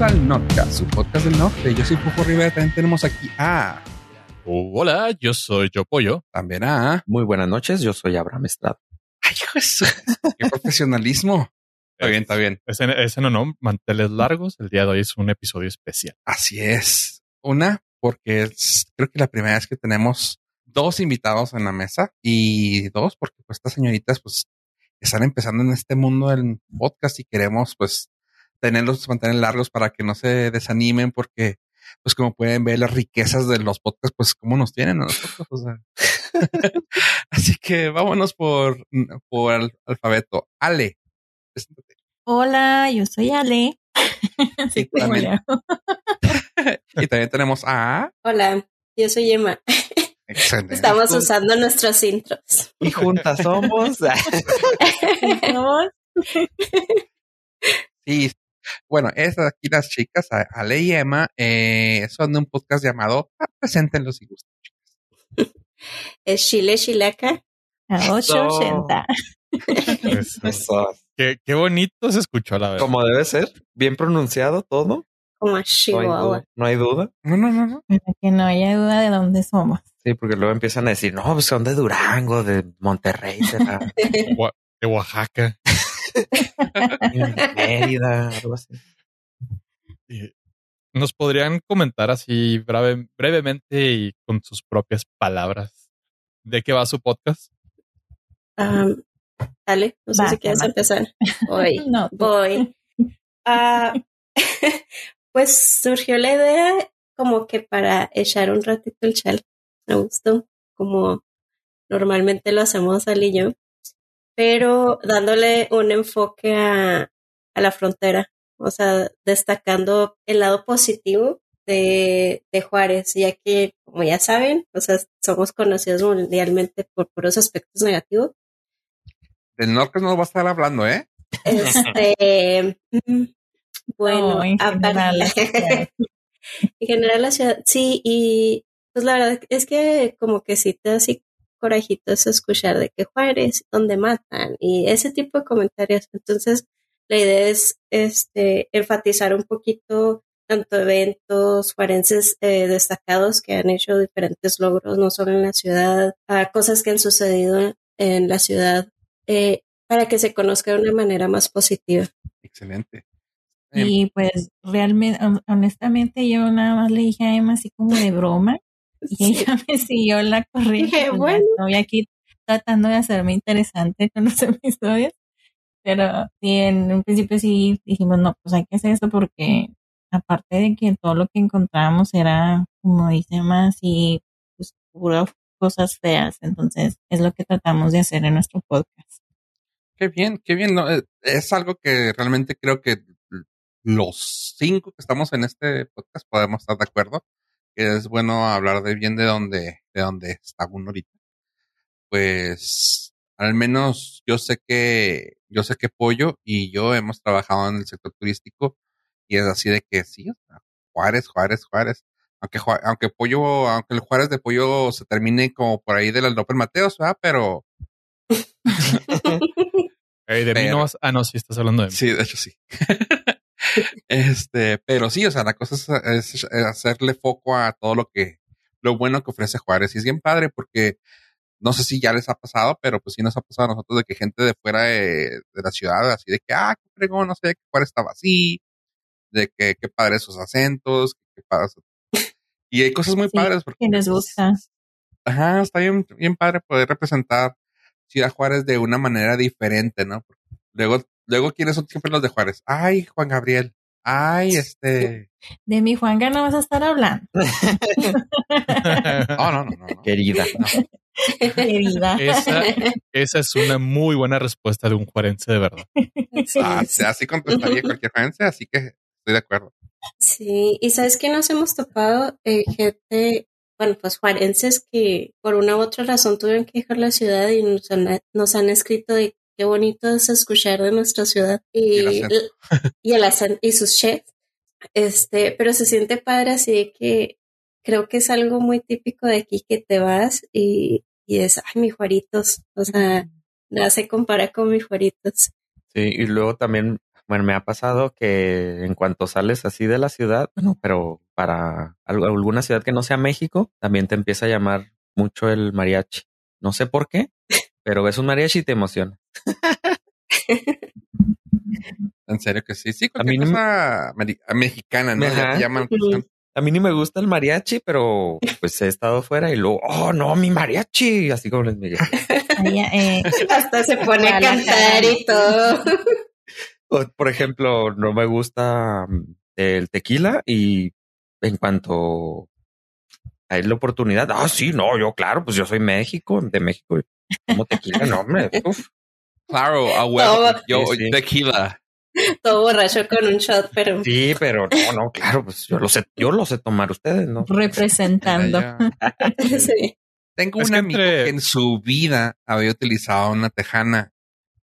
Bienvenidos al Notcast, su podcast del norte. Yo soy Pujo Rivera. También tenemos aquí a. hola, yo soy Yo Pollo. También a. Muy buenas noches, yo soy Abraham Estrada. Ay, Jesús. Qué profesionalismo. Está bien, está bien. Ese, ese no, no, manteles largos. El día de hoy es un episodio especial. Así es. Una, porque es, creo que la primera vez que tenemos dos invitados en la mesa y dos, porque pues estas señoritas pues están empezando en este mundo del podcast y queremos pues tenerlos, mantener largos para que no se desanimen porque pues como pueden ver las riquezas de los podcasts, pues cómo nos tienen a nosotros. O sea. Así que vámonos por, por al, alfabeto. Ale. Hola, yo soy Ale. Sí, también. y también tenemos a. Hola, yo soy Emma. Excelente. Estamos usando nuestros intros. Y juntas somos. sí. Bueno, es aquí las chicas, Ale y Emma, eh, son de un podcast llamado ah, Preséntenlos y gusten, chicas. Es Chile Chilaca. A 880. Eso. Eso. Qué, qué bonito se escuchó la verdad. Como debe ser, bien pronunciado todo. Como a Chihuahua. no hay duda. No, no, no, no. Para que no haya duda de dónde somos. Sí, porque luego empiezan a decir, no, pues son de Durango, de Monterrey, de, la- Gua- de Oaxaca. Mérida, algo así. ¿Nos podrían comentar así breve- brevemente y con sus propias palabras de qué va su podcast? Dale, no sé Va, si quieres empezar. Voy, No, voy. Ah, pues surgió la idea como que para echar un ratito el chal. Me gustó, como normalmente lo hacemos al y yo, pero dándole un enfoque a, a la frontera, o sea, destacando el lado positivo de, de Juárez, ya que, como ya saben, o sea, somos conocidos mundialmente por puros aspectos negativos. Del norte no va a estar hablando, ¿eh? Este, bueno, No, en general, en general la ciudad, sí, y pues la verdad es que como que sí te da así corajitos escuchar de que Juárez, donde matan, y ese tipo de comentarios. Entonces, la idea es este enfatizar un poquito tanto eventos juarenses eh, destacados que han hecho diferentes logros, no solo en la ciudad, a cosas que han sucedido en la ciudad, eh, para que se conozca de una manera más positiva. Excelente. Y pues realmente, hon- honestamente, yo nada más le dije a Emma así como de broma y ella me siguió la corriente. Bueno. Estoy aquí tratando de hacerme interesante con los episodios. Pero sí, en un principio sí dijimos, no, pues hay que hacer esto porque aparte de que todo lo que encontrábamos era, como dice más, y pues puras cosas feas. Entonces es lo que tratamos de hacer en nuestro podcast. Qué bien, qué bien. ¿no? Eh, Es algo que realmente creo que los cinco que estamos en este podcast podemos estar de acuerdo. Es bueno hablar de bien de donde, de donde está uno ahorita. Pues al menos yo sé que, yo sé que Pollo y yo hemos trabajado en el sector turístico y es así de que sí, o sea, Juárez, Juárez, Juárez. Aunque, aunque Pollo, aunque el Juárez de Pollo se termine como por ahí del López Mateos, ¿verdad? Pero Ey, de mí Pero- no vas. Ah, no, sí, estás hablando de mí. Sí, de hecho sí. este, pero sí, o sea, la cosa es, es hacerle foco a todo lo que, lo bueno que ofrece Juárez. Y es bien padre porque no sé si ya les ha pasado, pero pues sí nos ha pasado a nosotros de que gente de fuera de, de la ciudad, así de que, ah, qué fregón, no sé, que Juárez estaba así, de que qué padre esos acentos, qué padre. Y hay cosas muy Sí, padres porque Que les gusta. Ajá, está bien, bien padre poder representar Ciudad Juárez de una manera diferente, ¿no? Porque luego, luego, ¿quiénes son siempre los de Juárez? Ay, Juan Gabriel. Ay, este. De mi Juanga no vas a estar hablando. No, no, no, no. no. Querida. Querida. esa, esa es una muy buena respuesta de un juarense de verdad. Ah, sí, así contestaría cualquier gente, así que estoy de acuerdo. Sí, y sabes que nos hemos topado eh, gente, bueno, pues juarenses que por una u otra razón tuvieron que dejar la ciudad y nos han, nos han escrito de qué bonito es escuchar de nuestra ciudad y, el y el acento y sus chefs. Este, pero se siente padre así de que creo que es algo muy típico de aquí que te vas y, y es, ay, mis juaritos, o sea, nada se compara con mis juaritos. Sí, y luego también Bueno, me ha pasado que en cuanto sales así de la ciudad, bueno, pero para al- alguna ciudad que no sea México, también te empieza a llamar mucho el mariachi. No sé por qué, pero ves un mariachi y te emociona. En serio que sí. Sí, A mí cualquier no me- cosa meri- mexicana, ¿no? Ajá. Ya te llaman. Ujú. A mí ni me gusta el mariachi, pero pues he estado fuera y luego, oh no, mi mariachi, así como les me Ahí, eh, Hasta se pone a cantar y todo. O, Por ejemplo, no me gusta mm, el tequila y en cuanto hay la oportunidad, ah, sí, no, yo claro, pues yo soy México, de México, como tequila, no, hombre, uf. Claro, a huevo. Todo. Yo, Sí, sí. tequila. Todo borracho con un shot, pero Sí, pero no, no, claro, pues yo lo sé, yo lo sé tomar ustedes, ¿no? representando. Sí. Tengo Es un que amigo entre- que en su vida había utilizado una tejana.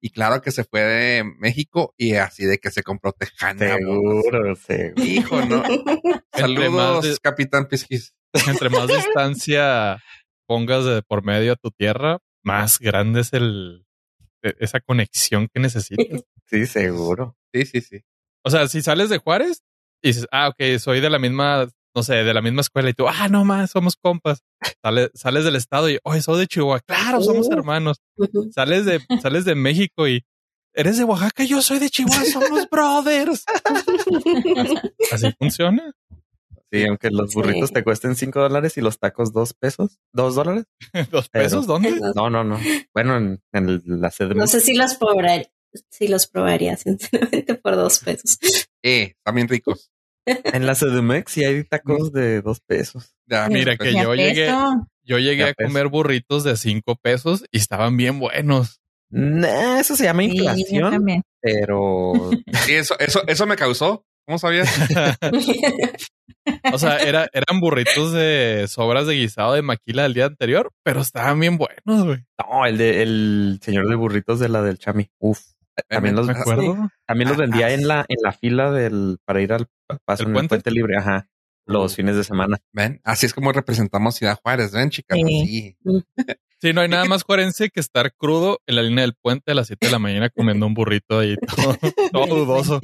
Y claro que se fue de México y así de que se compró tejana. Seguro, seguro. Hijo, ¿no? Entre más Saludos, de- Capitán Pisquis. Entre más distancia pongas de por medio a tu tierra, más grande es el e- esa conexión que necesitas. Sí, seguro. Sí, sí, sí. O sea, si sales de Juárez y dices, ah, ok, soy de la misma, no sé, de la misma escuela y tú, ah, no más, somos compas. Sale- sales del estado y, oye, soy de Chihuahua. Claro, somos Uh. hermanos. Sales de, sales de México y eres de Oaxaca, yo soy de Chihuahua, somos brothers. Así funciona. Sí, aunque los Sí. burritos te cuesten cinco dólares y los tacos dos pesos, dos dólares. ¿Dos pesos? ¿Dónde? No, no, no. Bueno, en, en el- la sede. No sé si los probaría, si los probaría sinceramente por dos pesos. Eh, también ricos. En la CDMX sí hay tacos de dos pesos. Ya, Mira pues, que yo llegué, yo llegué a comer burritos de cinco pesos y estaban bien buenos. Nah, eso se llama inflación, pero sí, eso, eso, eso me causó. ¿Cómo sabías? O sea, era, eran burritos de sobras de guisado de maquila del día anterior, pero estaban bien buenos, güey. no, el de el señor de burritos de la del Chami. Uf. También los, Me acuerdo. también los vendía en la, en la fila del para ir al paso ¿El en el puente? puente libre, ajá. Los fines de semana. Ven, así es como representamos Ciudad Juárez, ven, chicas. Sí. Así. Sí, no hay nada más coherencia que estar crudo en la línea del puente a las 7 de la mañana comiendo un burrito ahí todo, todo dudoso,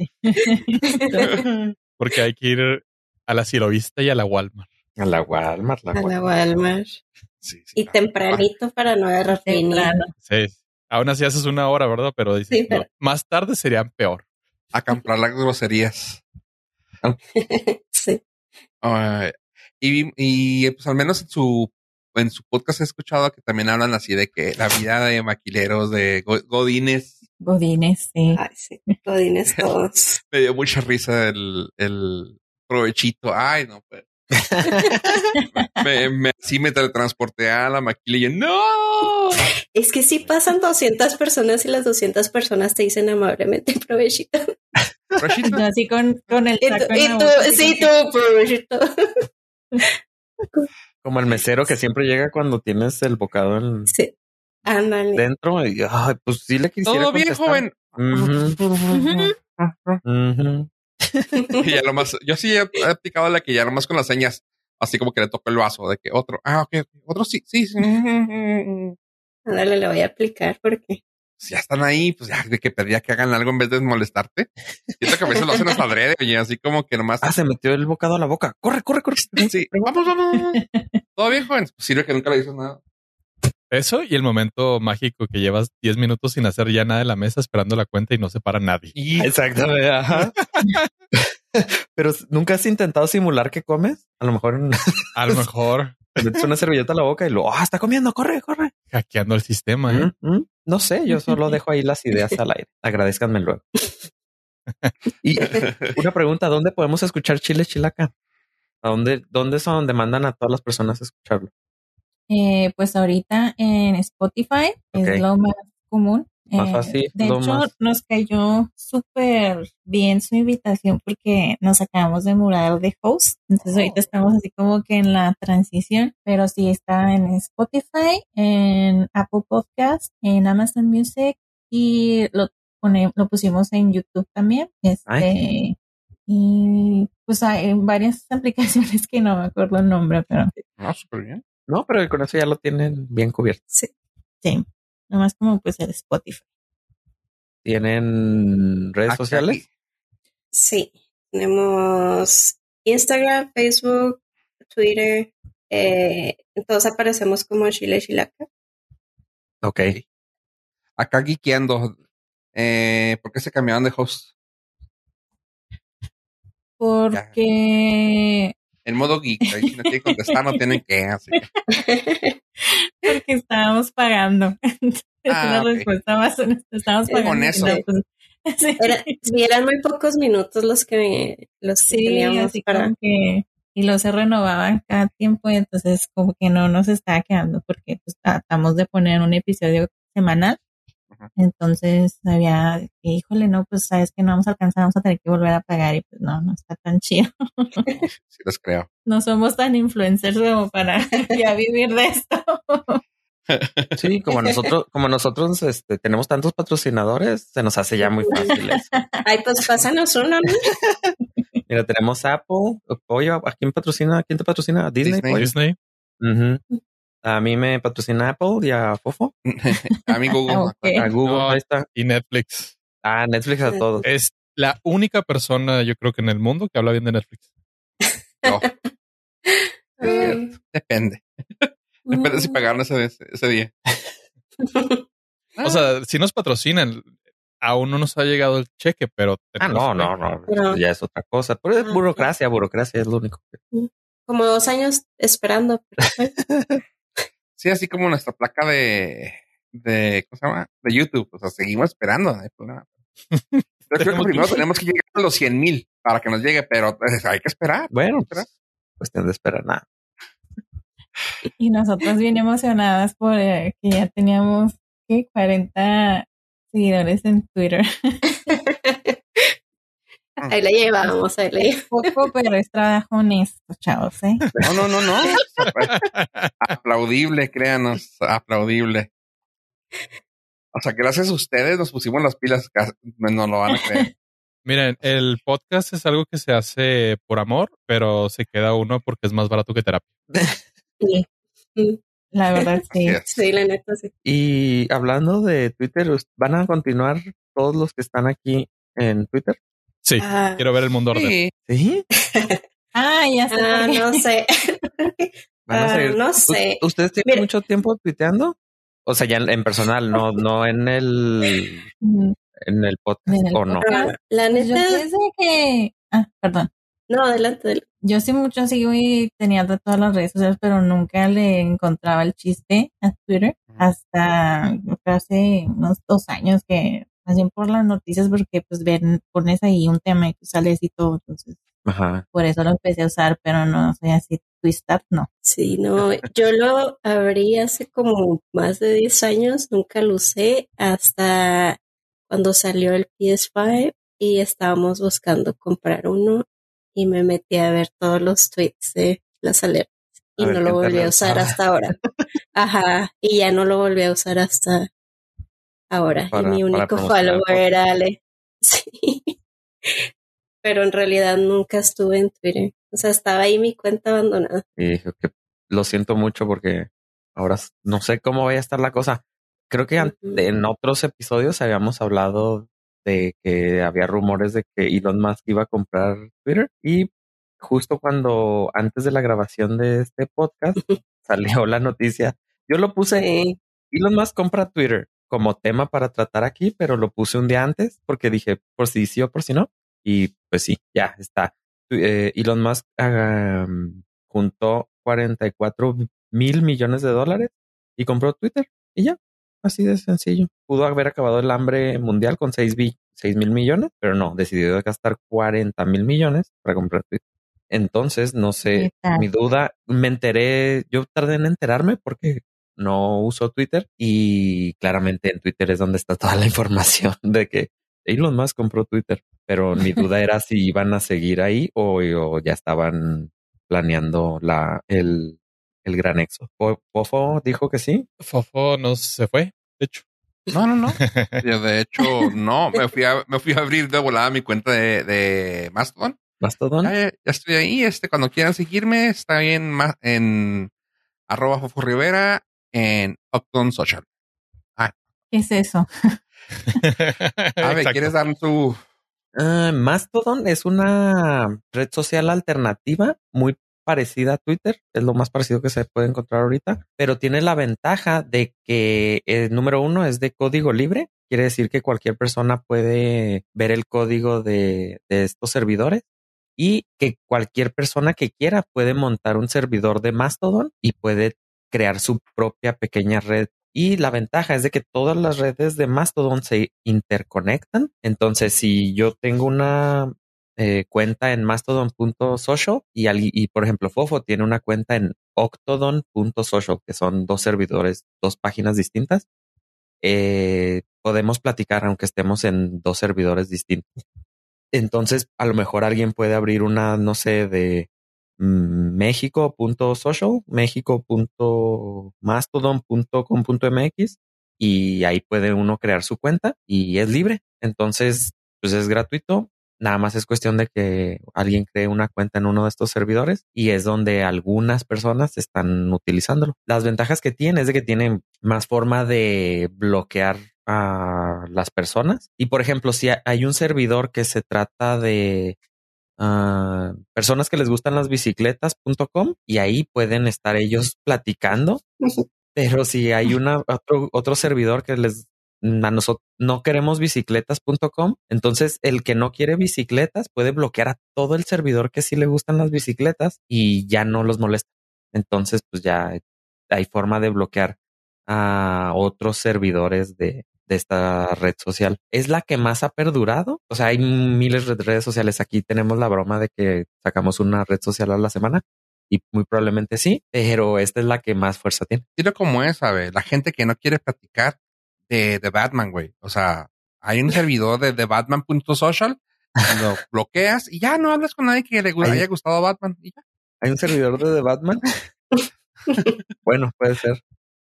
porque hay que ir a la Cirovista y a la Walmart. A la Walmart, la A la Walmart. Sí, sí, Y tempranito para no agarrar línea. Temprano. Sí. Aún así haces una hora, ¿verdad? Pero dices, Sí, pero- no, más tarde serían peor. A comprar las groserías. Sí. Ay, y, y pues al menos en su en su podcast he escuchado que también hablan así de que la vida de maquileros, de go- godines, Godines, sí. Ay, sí. Godines todos. me dio mucha risa el, el provechito. Ay, no, pues. me, me, sí me teletransporté a la maquila y yo, ¡no! Es que si pasan 200 personas y las 200 personas te dicen amablemente provechito. Provechito. Así con, con el Y saco tú, en y la tú boca, sí, tú, provechito. Como el mesero que siempre llega cuando tienes el bocado en- Sí. Ándale. dentro y ay, pues sí le quisiera Todo bien, contestar. joven. Ujú, ujú. Y ya nomás, yo sí he, aplicado la que ya nomás con las señas, así como que le toco el vaso de que otro, ah, ok, otro sí, sí, sí. Ándale, le voy a aplicar porque Si ya están ahí, pues ya de que pedía que hagan algo en vez de molestarte. Siento que a veces lo hacen hasta adrede, y así como que nomás. Ah, se metió el bocado a la boca. Corre, corre, corre. Sí, vamos, vamos. Todo bien, joven. Pues sirve que nunca le dices nada. Eso y el momento mágico que llevas 10 minutos sin hacer ya nada en la mesa esperando la cuenta y no se para nadie. Y Exactamente. Ajá. Pero nunca has intentado simular que comes. A lo mejor en- A lo mejor te metes una servilleta a la boca y lo, ah, está comiendo, corre, corre. hackeando el sistema. ¿eh? Mm, mm. No sé, yo solo dejo ahí las ideas al aire. Agradezcanme luego. Y una pregunta, ¿dónde podemos escuchar Chile Chilaca? ¿A dónde, dónde es a donde mandan a todas las personas a escucharlo? Eh, pues ahorita en Spotify Ok. es lo más común. Más Eh, fácil, De hecho, más- nos cayó súper bien su invitación porque nos acabamos de mudar de host. Entonces ahorita estamos así como que en la transición, pero sí está en Spotify, en Apple Podcast, en Amazon Music y lo, pone- lo pusimos en YouTube también. Este, Ay. y pues hay varias aplicaciones que no me acuerdo el nombre, pero no, súper bien. No, pero con eso ya lo tienen bien cubierto. sí. Sí, nomás como pues el Spotify. ¿Tienen redes Aquí- sociales? Sí, tenemos Instagram, Facebook, Twitter. Eh, todos aparecemos como Chile Chilaca. Ok. Acá geekeando. Eh, ¿Por qué se cambiaron de host? Porque, En modo geek. Ahí si no quieren contestar, no tienen que. Así que, porque estábamos pagando. Es Ah, la ok. respuesta más honesta. Estábamos pagando. con y eso. pues, sí, Era- sí, eran muy pocos minutos los que los que sí, teníamos así para. como que, y luego se renovaban cada tiempo, y entonces como que no nos estaba quedando porque pues tratamos de poner un episodio semanal. Entonces había que, híjole, no, pues sabes que no vamos a alcanzar, vamos a tener que volver a pagar y pues no, no está tan chido. sí, les creo. No somos tan influencers como para ya vivir de esto. Sí, como nosotros, como nosotros este, tenemos tantos patrocinadores, se nos hace ya muy fácil eso. Ay, pues pásanos uno, ¿no? Mira, tenemos Apple. Oye, ¿a quién patrocina? ¿Quién te patrocina? Disney. Disney. Disney. A mí me patrocina Apple y a Fofo. A mí Google. Ok. A Google, No. ahí está. Y Netflix. A Netflix a todos. Es la única persona, yo creo que en el mundo que habla bien de Netflix. No, depende. Depende si pagaron ese, ese día. O sea, si nos patrocinan, aún no nos ha llegado el cheque, pero Ah, no, no, no. Ya es otra cosa. Pero es Ah, burocracia, burocracia es lo único. como dos años esperando. Sí, así como nuestra placa de, de, ¿cómo se llama? De YouTube. O sea, seguimos esperando. No hay problema. Yo creo que Tenemos primero que- tenemos que llegar a los 100 mil para que nos llegue, pero pues, hay que esperar. Bueno, Espera. pues, cuestión de esperar nada. Y nosotros bien emocionadas por eh, que ya teníamos ¿qué? 40 seguidores en Twitter. Ahí la llevamos, ahí la llevamos. Poco, pero es trabajo honesto, chavos, ¿eh? No, no, no, no. aplaudible, créanos, aplaudible. O sea, gracias a ustedes nos pusimos las pilas, no lo van a creer. Miren, el podcast es algo que se hace por amor, pero se queda uno porque es más barato que terapia. Sí. La verdad, sí. Sí, la neta, sí. Y hablando de Twitter, ¿van a continuar todos los que están aquí en Twitter? Sí, Ah, quiero ver el mundo arder. Sí, Sí. Ah, ya sé. ah, no sé. ¿Van a Ah, no ¿U- sé. ¿Ustedes tienen Mira. mucho tiempo tuiteando? O sea, ya en, en personal, no, no en el, en el podcast, En el o no. Ah, la pues yo neta, pienso que... Ah, perdón. no, adelante, adelante. Yo sí mucho sigo y tenía de todas las redes sociales, pero nunca le encontraba el chiste a Twitter hasta yo hace unos dos años que más bien por las noticias porque pues ven, pones ahí un tema y tú sales y todo, entonces Ajá. por eso lo empecé a usar, pero no soy así twisted, no. Sí, no, yo lo abrí hace como más de 10 años, nunca lo usé hasta cuando salió el PS5 y estábamos buscando comprar uno y me metí a ver todos los tweets de las alertas y A no lo volví a usar hasta ahora. Ajá, y ya no lo volví a usar hasta ahora. Para- y mi único follower era Ale. Sí. Pero en realidad nunca estuve en Twitter. O sea, estaba ahí mi cuenta abandonada. Y dije que lo siento mucho porque ahora no sé cómo vaya a estar la cosa. Creo que en otros episodios habíamos hablado de que había rumores de que Elon Musk iba a comprar Twitter y justo cuando antes de la grabación de este podcast salió la noticia. Yo lo puse Sí. Elon Musk compra Twitter como tema para tratar aquí, pero lo puse un día antes porque dije por si sí o por si no. Y pues sí, ya está. Eh, Elon Musk ah, juntó 44 mil millones de dólares y compró Twitter y ya, así de sencillo. Pudo haber acabado el hambre mundial con 6, mil millones, pero no, decidió gastar 40 mil millones para comprar Twitter. Entonces, no sé, mi duda, me enteré, yo tardé en enterarme porque no uso Twitter y claramente en Twitter es donde está toda la información de que Elon Musk compró Twitter, pero mi duda era si iban a seguir ahí o, o ya estaban planeando la el, el gran exo. Pofo dijo que sí. Fofo no se fue, de hecho. No, no, no. Yo, de hecho, no. Me fui a, me fui a abrir de volada mi cuenta de, de Mastodon. Mastodon. Ya, ya estoy ahí. Este, cuando quieran seguirme, está bien ma- en arroba Fofo Rivera en Upton Social. ¿Qué es eso? A ver. ¿quieres dar tu Ah, Mastodon es una red social alternativa muy parecida a Twitter. Es lo más parecido que se puede encontrar ahorita, pero tiene la ventaja de que el número uno es de código libre. Quiere decir que cualquier persona puede ver el código de, de estos servidores y que cualquier persona que quiera puede montar un servidor de Mastodon y puede crear su propia pequeña red. Y la ventaja es de que todas las redes de Mastodon se interconectan. Entonces, si yo tengo una eh, cuenta en mastodon.social y, y, por ejemplo, Fofo tiene una cuenta en octodon.social, que son dos servidores, dos páginas distintas, eh, podemos platicar aunque estemos en dos servidores distintos. Entonces, a lo mejor alguien puede abrir una, no sé, de mm, México.social, México.mastodon.com.mx y ahí puede uno crear su cuenta y es libre. Entonces, pues es gratuito. Nada más es cuestión de que alguien cree una cuenta en uno de estos servidores y es donde algunas personas están utilizándolo. Las ventajas que tiene es de que tiene más forma de bloquear a las personas. Y por ejemplo, si hay un servidor que se trata de ah, personas que les gustan las bicicletas.com y ahí pueden estar ellos platicando. Pero si hay una otro, otro servidor que les a nosotros no queremos bicicletas.com, entonces el que no quiere bicicletas puede bloquear a todo el servidor que sí le gustan las bicicletas y ya no los molesta. Entonces, pues ya hay forma de bloquear a otros servidores de, de esta red social. Es la que más ha perdurado. O sea, hay miles de redes sociales. Aquí tenemos la broma de que sacamos una red social a la semana y muy probablemente sí, pero esta es la que más fuerza tiene. estilo como güey? La gente que no quiere platicar de, de Batman, güey. O sea, hay un servidor de, de Batman.social, lo bloqueas y ya no hablas con nadie que le haya gustado Batman. Y ya. Hay un servidor de The Batman. bueno, puede ser.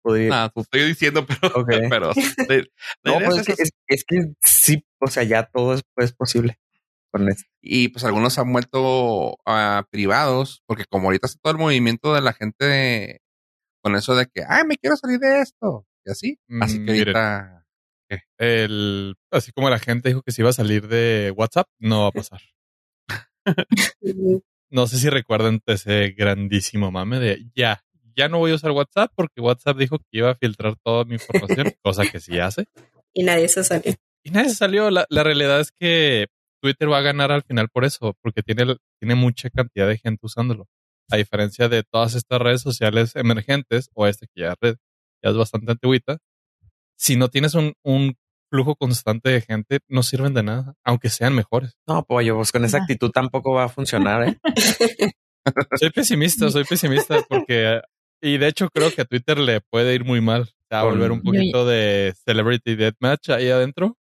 Podría. Te estoy diciendo, pero, Ok. pero de- no, pues es es que, esa. es, es que sí, o sea, ya todo es, posible con esto. Y pues algunos han vuelto ah, privados, porque como ahorita está todo el movimiento de la gente de- con eso de que, ay, me quiero salir de esto, y así. Así Mm, que miren. ahorita, El, así como la gente dijo que se iba a salir de WhatsApp, no va a pasar. No sé si recuerdan ese grandísimo mame de ya, ya no voy a usar WhatsApp porque WhatsApp dijo que iba a filtrar toda mi información, cosa que sí hace. Y nadie se salió. Y nadie se salió. La, la realidad es que Twitter va a ganar al final por eso, porque tiene, tiene mucha cantidad de gente usándolo. A diferencia de todas estas redes sociales emergentes, o esta que ya, red, ya es bastante antigüita, si no tienes un, un flujo constante de gente, no sirven de nada, aunque sean mejores. No, pollo, pues con esa Ah. actitud tampoco va a funcionar, ¿eh? Soy pesimista, soy pesimista porque, y de hecho creo que a Twitter le puede ir muy mal. O sea, volver un poquito de Celebrity Deathmatch ahí adentro.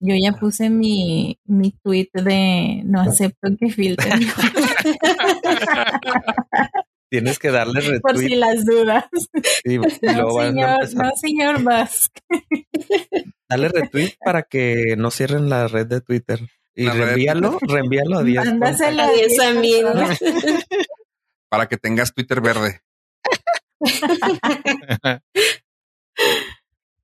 Yo ya puse mi, mi tweet de no acepto que filtren Tienes que darle por si retweet las dudas. y No, señor, no, señor Musk. Dale retweet para que no cierren la red de Twitter. Y reenvíalo, reenvíalo a 10. Mándasela A 10 amigos. Para que tengas Twitter verde.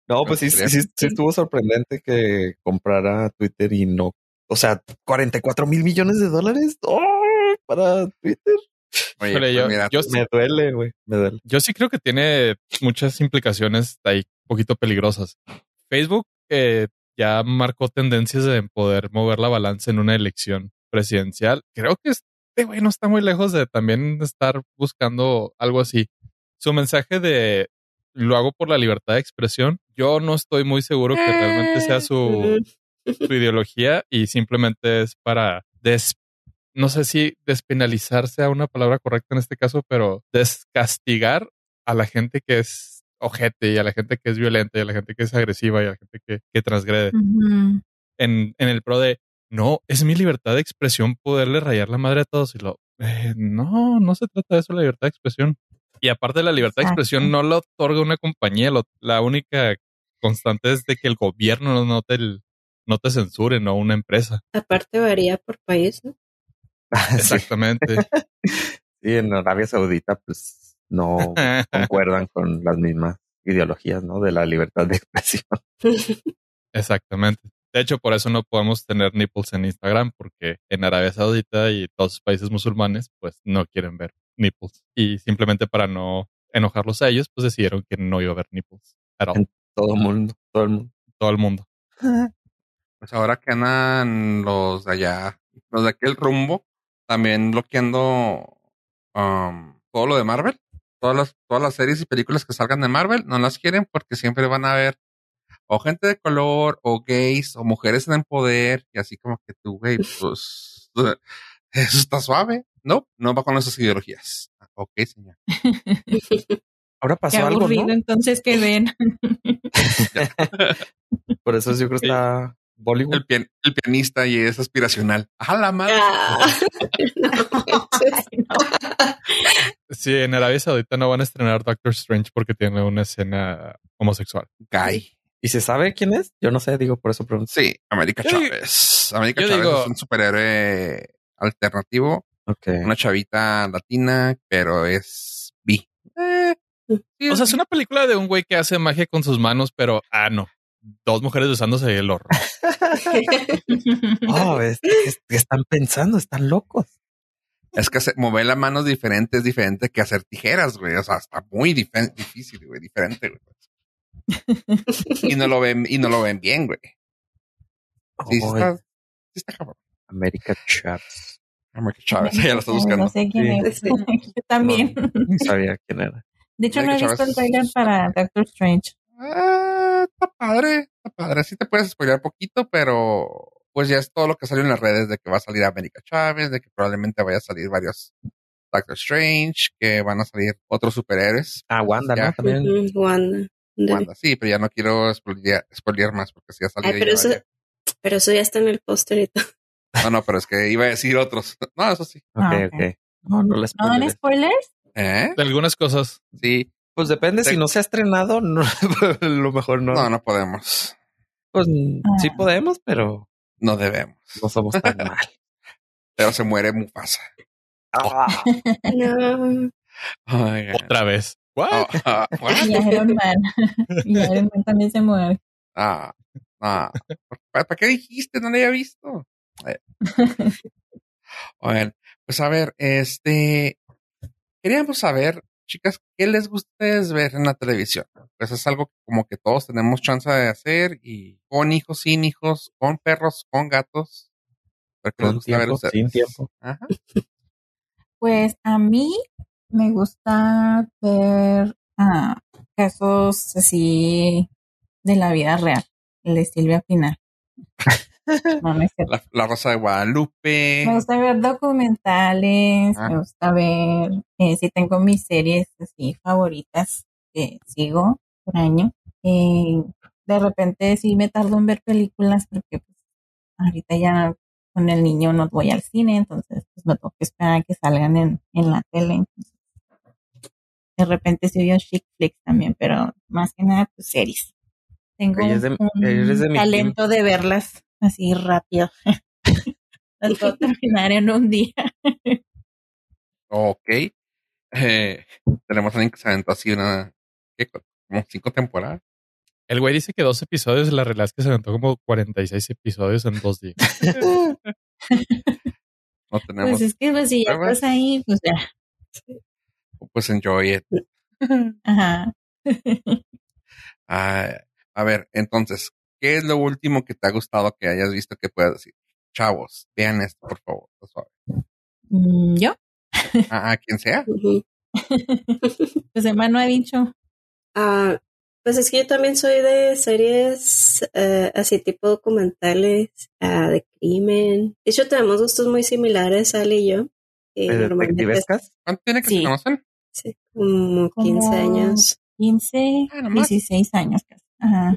No, pues sí, sí, sí, sí estuvo sorprendente que comprara Twitter y no. O sea, 44 mil millones de dólares ¡Oh! para Twitter. Oye, Híjole, pues yo- mira, yo sí- Me duele, güey. Me duele. Yo sí creo que tiene muchas implicaciones ahí un poquito peligrosas. Facebook eh, ya marcó tendencias de poder mover la balanza en una elección presidencial. Creo que este güey no está muy lejos de también estar buscando algo así. Su mensaje de lo hago por la libertad de expresión, yo no estoy muy seguro que realmente sea su, su ideología y simplemente es para des, no sé si despenalizar sea una palabra correcta en este caso, pero descastigar a la gente que es ojete y a la gente que es violenta y a la gente que es agresiva y a la gente que, que transgrede en, en el pro de no, es mi libertad de expresión poderle rayar la madre a todos y lo eh, no, no se trata de eso la libertad de expresión. Y aparte la libertad de expresión no lo otorga una compañía, lo- la única constante es de que el gobierno no te, el- no te censure, no una empresa. Aparte varía por país, ¿no? Sí, Exactamente. sí, en Arabia Saudita, pues no concuerdan con las mismas ideologías, ¿no? De la libertad de expresión. Exactamente. De hecho, por eso no podemos tener nipples en Instagram, porque en Arabia Saudita y todos los países musulmanes, pues no quieren ver nipples. Y simplemente para no enojarlos a ellos, pues decidieron que no iba a haber nipples. At all. En todo el mundo, todo el mundo. Todo el mundo. Pues ahora que andan los de allá, los de aquel rumbo, también bloqueando um, todo lo de Marvel. Todas las, todas las series y películas que salgan de Marvel no las quieren porque siempre van a ver o gente de color, o gays, o mujeres en el poder, y así como que tú, güey, pues eso está suave. No, no va con esas ideologías. Ok, señor. Ahora Qué pasó algo, aburrido, ¿no? entonces que ven. Por eso yo creo que está Bollywood. El, pian- el pianista y es aspiracional. ¡A la madre! Ah, no. Sí, en Arabia Saudita no van a estrenar Doctor Strange porque tiene una escena homosexual. Guy. ¿Y se sabe quién es? Yo no sé, digo, por eso pregunto. Sí, América Yo digo- Chávez. América Chávez digo- es un superhéroe alternativo, Ok. una chavita latina, pero es bi. Eh, sí, O sea, es una película de un güey que hace magia con sus manos, pero ah, no. Dos mujeres besándose el horror. Oh, es- es- ¿qué están pensando? Están locos. Es que hacer- mover la mano diferente es diferente que hacer tijeras, güey. O sea, está muy difícil, güey. Diferente, güey. Y no lo ven, y no lo ven bien, güey. Sí, sí Oh, está, sí está cabrón. América Chaps. América Chávez, ya lo estás buscando. No sé quién es. Sí. Yo también. No sabía quién era. De hecho, no he visto el Chávez. trailer para Doctor Strange. Ah, está padre, está padre. Sí te puedes spoilear poquito, pero pues ya es todo lo que salió en las redes de que va a salir América Chávez, de que probablemente vaya a salir varios Doctor Strange, que van a salir otros superhéroes. Ah, Wanda. ¿no? También. Wanda. Wanda, sí, pero ya no quiero spoilear, spoilear más porque si. Ay, pero ya eso, vaya. pero eso ya está en el póster y todo. No, no, pero es que iba a decir otros. No, eso sí. Ok, Ah, ok. No, no les ¿No dan spoilers? ¿Eh? De algunas cosas. Sí. Pues depende, Te- si no se ha estrenado, no, lo mejor no. No, no podemos. Pues Ah. sí podemos, pero No debemos. no somos tan mal. Pero se muere Mufasa. Ah, No. Otra vez. What? Oh, ah, what? Y Iron Man. Y Iron Man también se muere. Ah, ah. ¿Para, para qué dijiste? No lo había visto. Eh. Oigan, pues a ver, este, queríamos saber, chicas, ¿qué les gusta ver en la televisión? Pues es algo como que todos tenemos chance de hacer y con hijos, sin hijos, con perros, con gatos. Pero ¿qué les gusta ver a ustedes? sin tiempo. Ajá. Pues a mí me gusta ver ah, casos así de la vida real, el de Silvia Pinal. No, no es cierto. La, la Rosa de Guadalupe. Me gusta ver documentales, Ah. me gusta ver, eh, si tengo mis series así favoritas que sigo por año. Eh, de repente sí me tardo en ver películas porque pues, ahorita ya con el niño no voy al cine, entonces pues me tengo que esperar a que salgan en, en la tele. Entonces, de repente sí veo chick flicks también, pero más que nada pues series. Tengo de- un de talento de verlas así rápido. Las puedo terminar en un día. Ok. Eh, tenemos a alguien que se aventó así una, ¿qué? Como cinco temporadas. El güey dice que dos episodios, la realidad es que se aventó como 46 episodios en dos días. No tenemos, Pues es que pues, si ya estás ahí, pues ya. Pues enjoy it. Ajá. Ah, a ver, entonces, ¿qué es lo último que te ha gustado que hayas visto que puedas decir? Chavos, vean esto, por favor. por favor. Mm, ¿Yo? Ah, ah, quien sea. Pues Emma no ha dicho. Ah, pues es que yo también soy de series eh, así tipo documentales ah, de crimen. De hecho, tenemos gustos muy similares, Ale y yo. Y ¿De normalmente, detectivescas? ¿Cuánto tiene que Sí. se conocen? Sí, como Como 15 años, 15, Ah, nomás. 16 años casi. Ajá.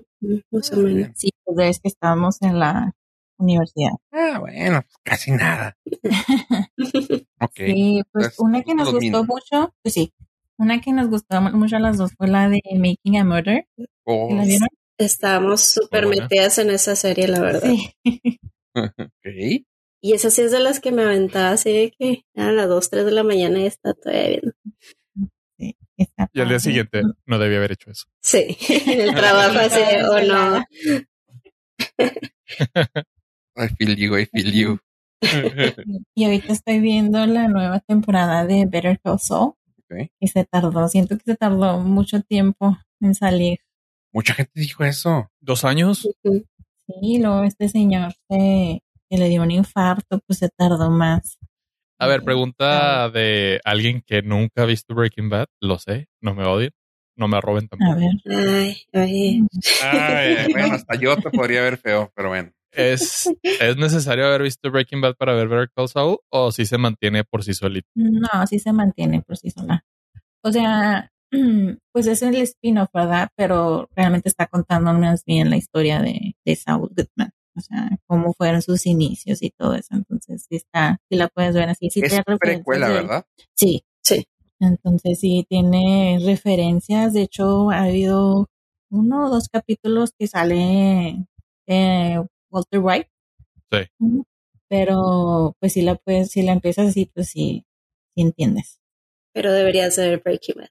más o Ah, menos. Sí, pues es que estábamos en la universidad. Ah, bueno, pues casi nada. Ok. Sí, pues Pues, una que nos los gustó mínimos. mucho, pues sí, una que nos gustó mucho a las dos fue la de Making a Murder. Oh, ¿Sí ¿La vieron? Estábamos súper metidas en esa serie, la verdad. Sí. ok. Y esa sí es de las que me aventaba así de que a las 2, 3 de la mañana y está todavía viendo. Y al día padre. siguiente no debía haber hecho eso. Sí, en el trabajo así, de, oh no. I feel you, I feel you. Y ahorita estoy viendo la nueva temporada de Better Call Saul. Ok. Y se tardó, siento que se tardó mucho tiempo en salir. Mucha gente dijo eso. Dos años. Sí, luego este señor se, que le dio un infarto, pues se tardó más. A ver, pregunta de alguien que nunca ha visto Breaking Bad. Lo sé, no me odien, no me roben A tampoco. ver. Ay, oye. Ay, bueno, hasta yo te podría ver feo, pero bueno. ¿Es, ¿Es necesario haber visto Breaking Bad para ver Better Call Saul o si se mantiene por sí solito? No, sí se mantiene por sí sola. O sea, pues es el spin-off, ¿verdad? Pero realmente está contando más bien la historia de, de Saul Goodman. O sea, cómo fueron sus inicios y todo eso. Entonces, sí está, sí la puedes ver así. Sí es te precuela, ¿verdad? Sí. Sí. Entonces, sí tiene referencias. De hecho, ha habido uno o dos capítulos que sale eh, Walter White. Sí. Pero, pues, si la puedes, si la empiezas así, pues sí, sí entiendes. Pero debería ser Breaking Bad.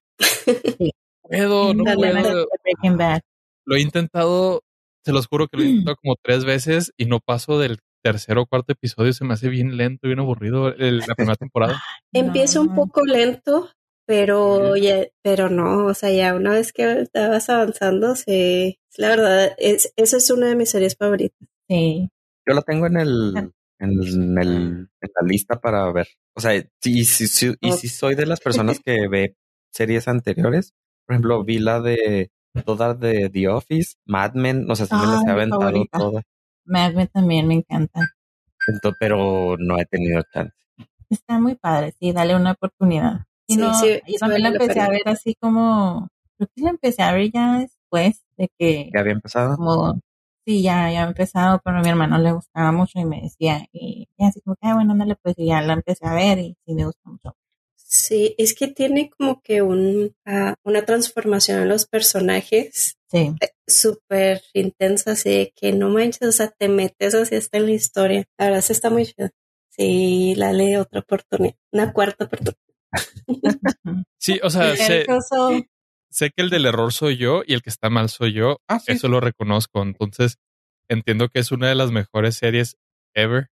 Puedo, no puedo. Breaking Bad. Lo he intentado, se los juro que lo he intentado como tres veces y no paso del tercer o cuarto episodio. Se me hace bien lento, bien aburrido el- la primera temporada. Empieza un poco lento, pero ya, pero no, o sea, ya una vez que vas avanzando, sí, la verdad, es, esa es una de mis series favoritas. Sí. Yo la tengo en el, en el, en la lista para ver. O sea, sí, sí, sí, y sí soy de las personas que ve series anteriores. Por ejemplo, vi la de todas de The Office, Mad Men, o sea, sí me las he aventado todas, Mad Men también me encanta. Ento- pero no he tenido chance. Está muy padre, sí, dale una oportunidad. Y Sí, no, sí, yo sí también la empecé a ver así como, creo que la empecé a ver ya después de que, ¿Ya había empezado? como, sí, ya, ya había empezado, pero a mi hermano le gustaba mucho y me decía, y, y así como que, ah, bueno, ándale, pues y ya la empecé a ver y sí me gusta mucho. Sí, es que tiene como que un, ah, una transformación en los personajes Sí, eh, súper intensa, así de que no manches, o sea, te metes así hasta en la historia. La verdad, sí está muy chido. Sí, dale otra oportunidad, una cuarta oportunidad. Sí, o sea, sé, que el del error soy yo y el que está mal soy yo. Ah, sí. Eso lo reconozco. Entonces, entiendo que es una de las mejores series ever,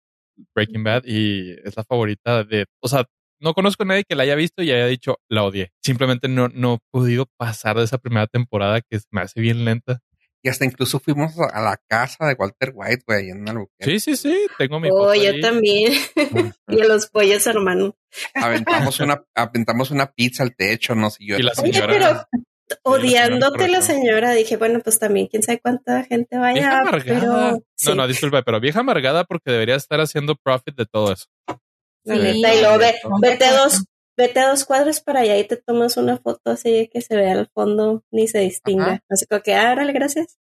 Breaking Bad, y es la favorita de, o sea, no conozco a nadie que la haya visto y haya dicho la odié. Simplemente no, no he podido pasar de esa primera temporada que me hace bien lenta. Y hasta incluso fuimos a la casa de Walter White, güey, en Albuquerque. Sí, sí, sí, tengo mi Oh, foto yo ahí. también. y a los pollos, hermano. Aventamos una, aventamos una pizza al techo, no sé yo. Y la Oye, señora- pero odiándote la señora, dije, bueno, pues también quién sabe cuánta gente vaya, Vieja amargada. pero sí, No, no, disculpa, pero vieja amargada porque debería estar haciendo profit de todo eso. Sí, luego ve- vete a dos, vete a dos cuadros para allá y te tomas una foto así de que se vea al fondo ni se distinga. Ajá. Así como que, ah, órale, gracias.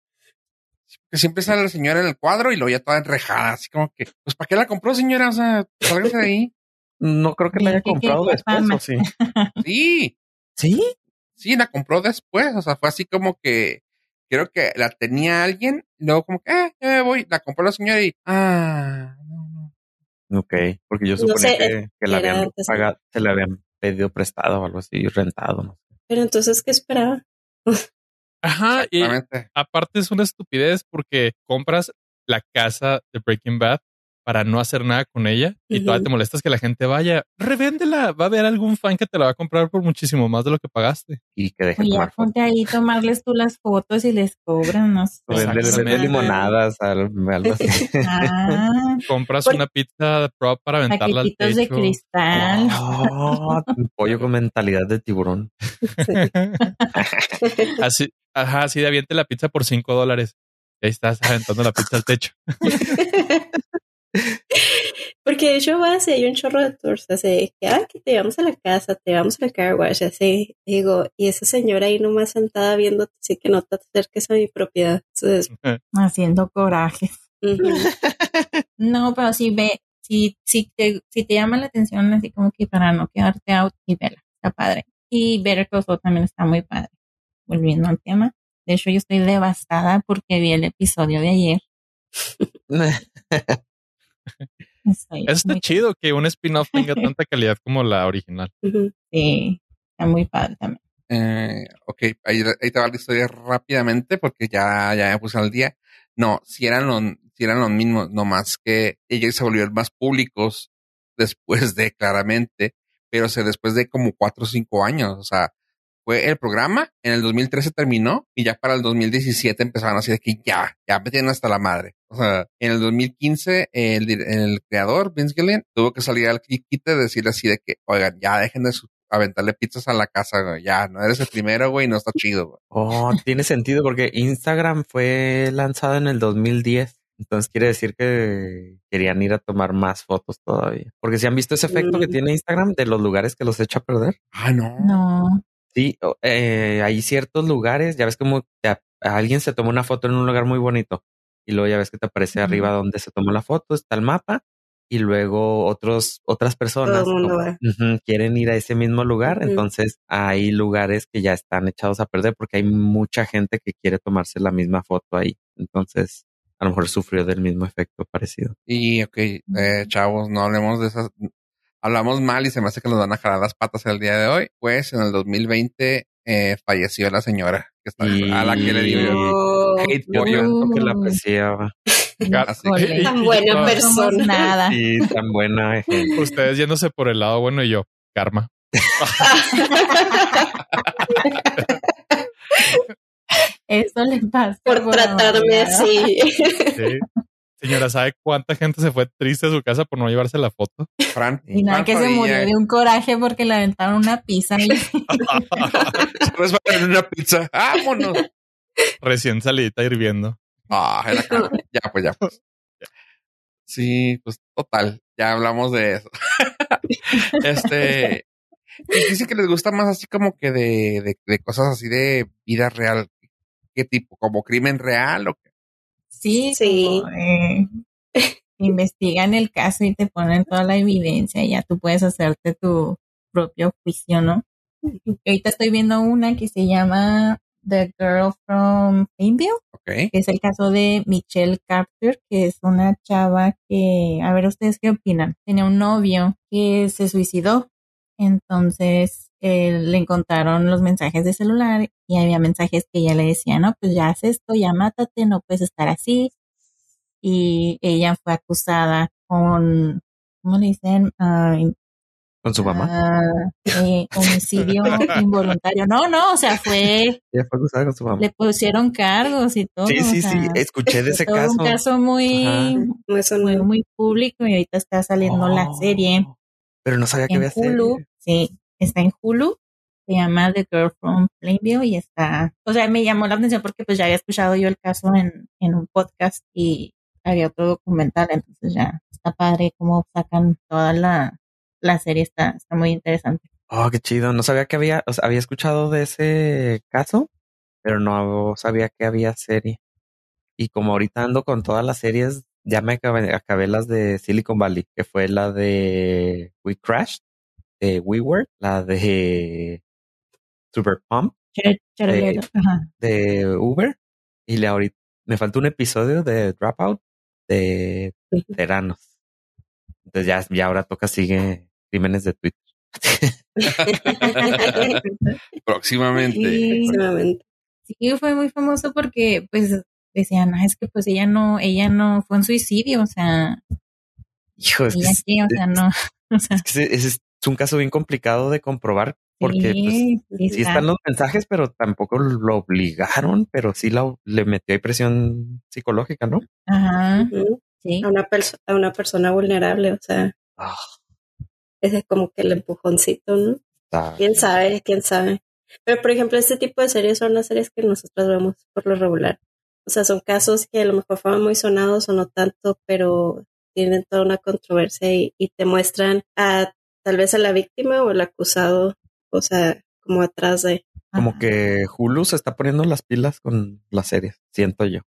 Que siempre sale la señora en el cuadro y luego ya toda enrejada, así como que, pues ¿para qué la compró, señora? O sea, sálgase de ahí. No creo que la haya comprado después. ¿o sí? Sí, ¿Sí? sí, la compró después. O sea, fue así como que creo que la tenía alguien, y luego como que, eh, ya me voy. La compró la señora y, ah. Ok, porque yo No suponía sé, que, que la habían pagado, se le habían pedido prestado o algo así, rentado. ¿no? Pero entonces, ¿qué esperaba? Ajá, y aparte es una estupidez porque compras la casa de Breaking Bad para no hacer nada con ella y todavía Ujú. te molestas que la gente vaya, revéndela, va a haber algún fan que te la va a comprar por muchísimo más de lo que pagaste. Y que deje tomar fotos. ponte ahí, tomarles tú las fotos y les cobran, no sé. Vender Exactamente. limonadas, al- algo así. Ah, Compras Por- una pizza prop para aventarla al paquetitos de techo. cristal. Oh, un pollo con mentalidad de tiburón. así, ajá, así de aviente la pizza por cinco dólares. Y ahí estás aventando la pizza al techo. Porque de hecho vas y hay un chorro de tours, así que, ah, que te llevamos a la casa, te llevamos al car wash, así, digo, y esa señora ahí nomás sentada viéndote, así que no te acerques a mi propiedad. Entonces, Haciendo coraje. No, pero si ve, si, si, te, si te llama la atención, así como que para no quedarte out y verla, está padre. Y Saul también está muy padre. Volviendo al tema. De hecho, yo estoy devastada porque vi el episodio de ayer. Eso está muy- chido que un spin-off tenga tanta calidad como la original. Sí, está muy padre también. Eh, ok, ahí, ahí te va la historia rápidamente porque ya, ya me puse al día. No, si eran los, si eran los mismos, no más que ellos se volvieron más públicos después de claramente, pero se después de como cuatro o cinco años. O sea, fue el programa, en el 2013 terminó y ya para el 2017 empezaron así de que ya, ya me tienen hasta la madre. O sea, en el 2015 el, el creador, Vince Gillian, tuvo que salir al quite de decirle así de que, oigan, ya dejen de su- aventarle pizzas a la casa, güey. Ya, no eres el primero, güey, no está chido, güey. Oh, tiene sentido porque Instagram fue lanzado en el 2010. Entonces quiere decir que querían ir a tomar más fotos todavía. Porque si han visto ese efecto que Mm. tiene Instagram de los lugares que los echa a perder. Ah, no. No. Sí, eh, hay ciertos lugares, ya ves como te alguien se tomó una foto en un lugar muy bonito y luego ya ves que te aparece arriba donde se tomó la foto, está el mapa y luego otros otras personas como- quieren ir a ese mismo lugar, entonces hay lugares que ya están echados a perder porque hay mucha gente que quiere tomarse la misma foto ahí, entonces a lo mejor sufrió del mismo efecto parecido. Y, ok, eh, chavos, no hablemos de esas. Hablamos mal y se me hace que nos van a jalar las patas el día de hoy. Pues en el 2020 eh, falleció la señora que está, Y- a la que le dio yo. No, hate Yo por you. tanto que la apreciaba Así que- Tan buena No, No somos persona. nada. y tan buena gente. Ustedes yéndose por el lado bueno y yo, karma. Eso le pasa. Por tratarme hablar. así. Sí. Señora, ¿sabe cuánta gente se fue triste a su casa por no llevarse la foto? Fran. Y nada Fran que se murió de un coraje porque le aventaron una pizza y Se una pizza. ¡Vámonos! Recién salidita hirviendo. Ah, cara. Ya, pues ya, pues. Sí, pues total. Ya hablamos de eso. este. y Dice que les gusta más así como que de, de, de cosas así de vida real. ¿Qué tipo? ¿Como crimen real o qué? Sí, Sí. como, eh, investigan el caso y te ponen toda la evidencia y ya tú puedes hacerte tu propio juicio, ¿no? Y ahorita estoy viendo una que se llama The Girl from Plainville. Ok. que es el caso de Michelle Carter, que es una chava que, a ver ustedes qué opinan, tenía un novio que se suicidó, entonces eh, le encontraron los mensajes de celular y había mensajes que ella le decía, no, pues ya haz esto, ya mátate, no puedes estar así, y ella fue acusada con, ¿cómo le dicen? Con su mamá. ah, eh, homicidio involuntario. No, no, o sea, fue, Ella fue acusada con su mamá. le pusieron cargos y todo. Sí, sí, o sea, sí. Escuché de ese todo caso. un caso muy, Ajá. Muy, público y ahorita está saliendo la Oh, serie Pero no sabía que había serie. Hulu. Sí, está en Hulu. Se llama The Girl from Plainville y está, o sea, me llamó la atención porque pues ya había escuchado yo el caso en, en un podcast y había otro documental, entonces ya está padre cómo sacan toda la, la serie, está, está muy interesante. Oh, qué chido. No sabía que había, o sea, había escuchado de ese caso, pero no sabía que había serie. Y como ahorita ando con todas las series, ya me acabé, acabé las de Silicon Valley, que fue la de We Crashed, de WeWork, la de Super Pump, ajá. de Uber, y le ahorita me falta un episodio de Dropout de Teranos. Entonces ya, ya ahora toca sigue crímenes de Twitter. Próximamente. Sí. Próximamente. Sí, fue muy famoso porque pues decían, "Ah, es que pues ella no, ella no fue un suicidio, o sea, Hijo, es que o sea, no, o sea, Es que ese- ese es un caso bien complicado de comprobar porque pues, sí, sí sí está. están los mensajes, pero tampoco lo obligaron, pero sí la, le metió ahí presión psicológica, ¿no? Ajá, sí. a, una a una persona vulnerable, o sea, Ah, ese es como que el empujoncito, ¿no? Quién sabe, quién sabe. Pero, por ejemplo, este tipo de series son las series que nosotros vemos por lo regular. O sea, son casos que a lo mejor fueron muy sonados o no tanto, pero tienen toda una controversia y, y te muestran a tal vez a la víctima o el acusado, o sea, como atrás de. Como Ajá. que Hulu se está poniendo las pilas con las series, siento yo.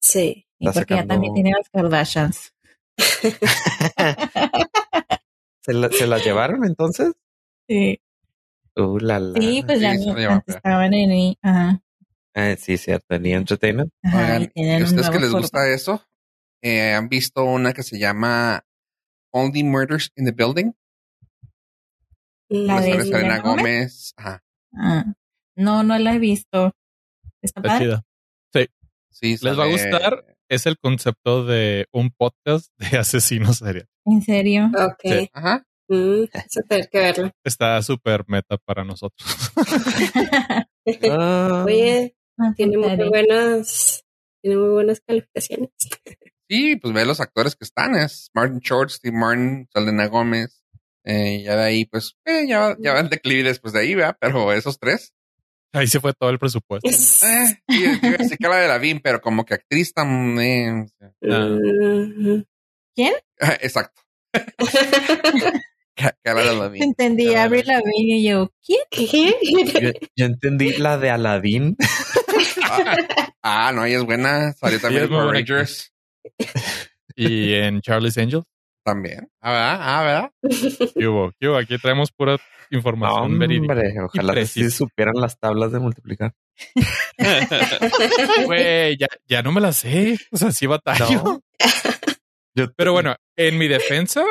Sí. Está porque ya también tiene las Kardashians. ¿Se, la- se las llevaron entonces? Sí, Uh, la, la. sí pues ya sí, no, antes estaban en ahí, ajá, Eh, sí, cierto, en E! Entertainment. ajá, y Oigan, ¿y ustedes que les gusta eso? Eh, ¿Han visto una que se llama Only Murders in the Building? La de Selena Gómez. Gómez. Ajá. Ah, no, no la he visto. ¿Está chida. Sí, Les va a gustar. Es el concepto de un podcast de asesinos seriales. ¿En serio? Ok. Sí. Ajá. Mm, tener que verlo. Está súper meta para nosotros. Ah, Oye, Ah, tiene muy buenas, tiene muy buenas calificaciones. Sí, pues ve los actores que están. Es Martin Short, Steve Martin, Selena Gómez. Eh, ya de ahí, pues, eh, ya, ya va el declive después de ahí, ¿verdad? Pero esos tres. Ahí se fue todo el presupuesto. Eh, sí, yo sí que la de Lavín, pero como que actriz tan... eh, o sea, Mm, ¿Quién? exacto. Que- que la de Lavín. Entendí, Ah. Avril Lavigne y yo, ¿quién? ¿Qué? yo, yo entendí la de Aladdin. Ah, ah, no, ella es buena. Salió también en Rangers. Y en Charlie's Angels, También. Ah, ¿verdad? Ah, ¿verdad? ¿qué. Aquí traemos pura información verídica. hombre, ojalá que sí precisa. supieran las tablas de multiplicar. Güey, ya, ya no me la sé. O sea, sí batallo. No. Yo- Pero bueno, en mi defensa,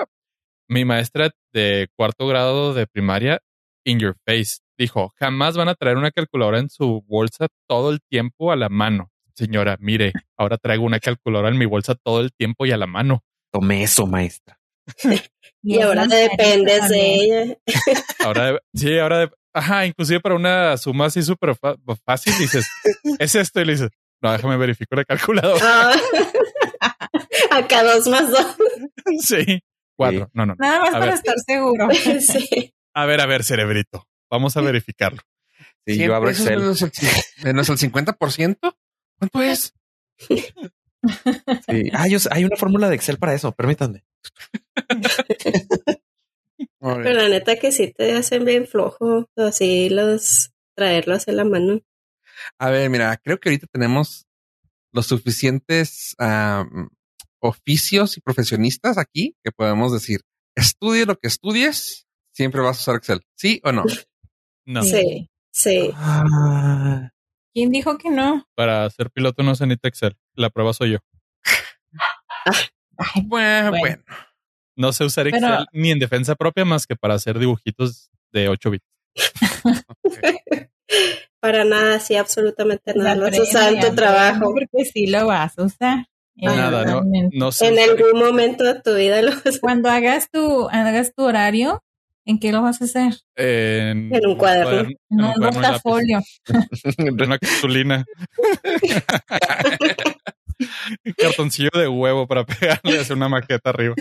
mi maestra de cuarto grado de primaria, in your face, dijo, jamás van a traer una calculadora en su bolsa todo el tiempo a la mano. Señora, mire, ahora traigo una calculadora en mi bolsa todo el tiempo y a la mano. Tomé eso, maestra. Y ahora te dependes también. de ella. Ahora, sí, ahora, de- ajá, inclusive para una suma así súper fácil, dices, es esto y le dices, no, déjame verificar la calculadora. Ah. Acá dos más dos. Sí, cuatro. No, no. no. Nada más A para ver. estar seguro. Sí. A ver, a ver, cerebrito. Vamos a verificarlo. Sí, yo abro Excel. Menos el, menos el 50%. ¿Cuánto es? Sí. Ah, yo hay una fórmula de Excel para eso, permítanme. Pero la neta que sí te hacen bien flojo. Así los traerlos en la mano. A ver, mira, creo que ahorita tenemos los suficientes oficios y profesionistas aquí que podemos decir, estudie lo que estudies, siempre vas a usar Excel. ¿Sí o no? No, Sí. Sí. Ah, ¿Quién dijo que no? para ser piloto no se necesita Excel. La prueba soy yo. Ay, Bueno, Bueno. bueno. No sé usar Pero- Excel ni en defensa propia más que para hacer dibujitos de 8 bits. Para nada, sí, absolutamente nada. Lo vas a usar en tu trabajo. Porque sí lo vas a usar. Nada, no, no sé. En usar algún momento de tu vida lo vas a Cuando hagas tu, hagas tu horario, ¿en qué lo vas a hacer? en, En un cuaderno. en En un de portafolio. en una cartulina. Un cartoncillo de huevo para pegarle hacer una maqueta arriba.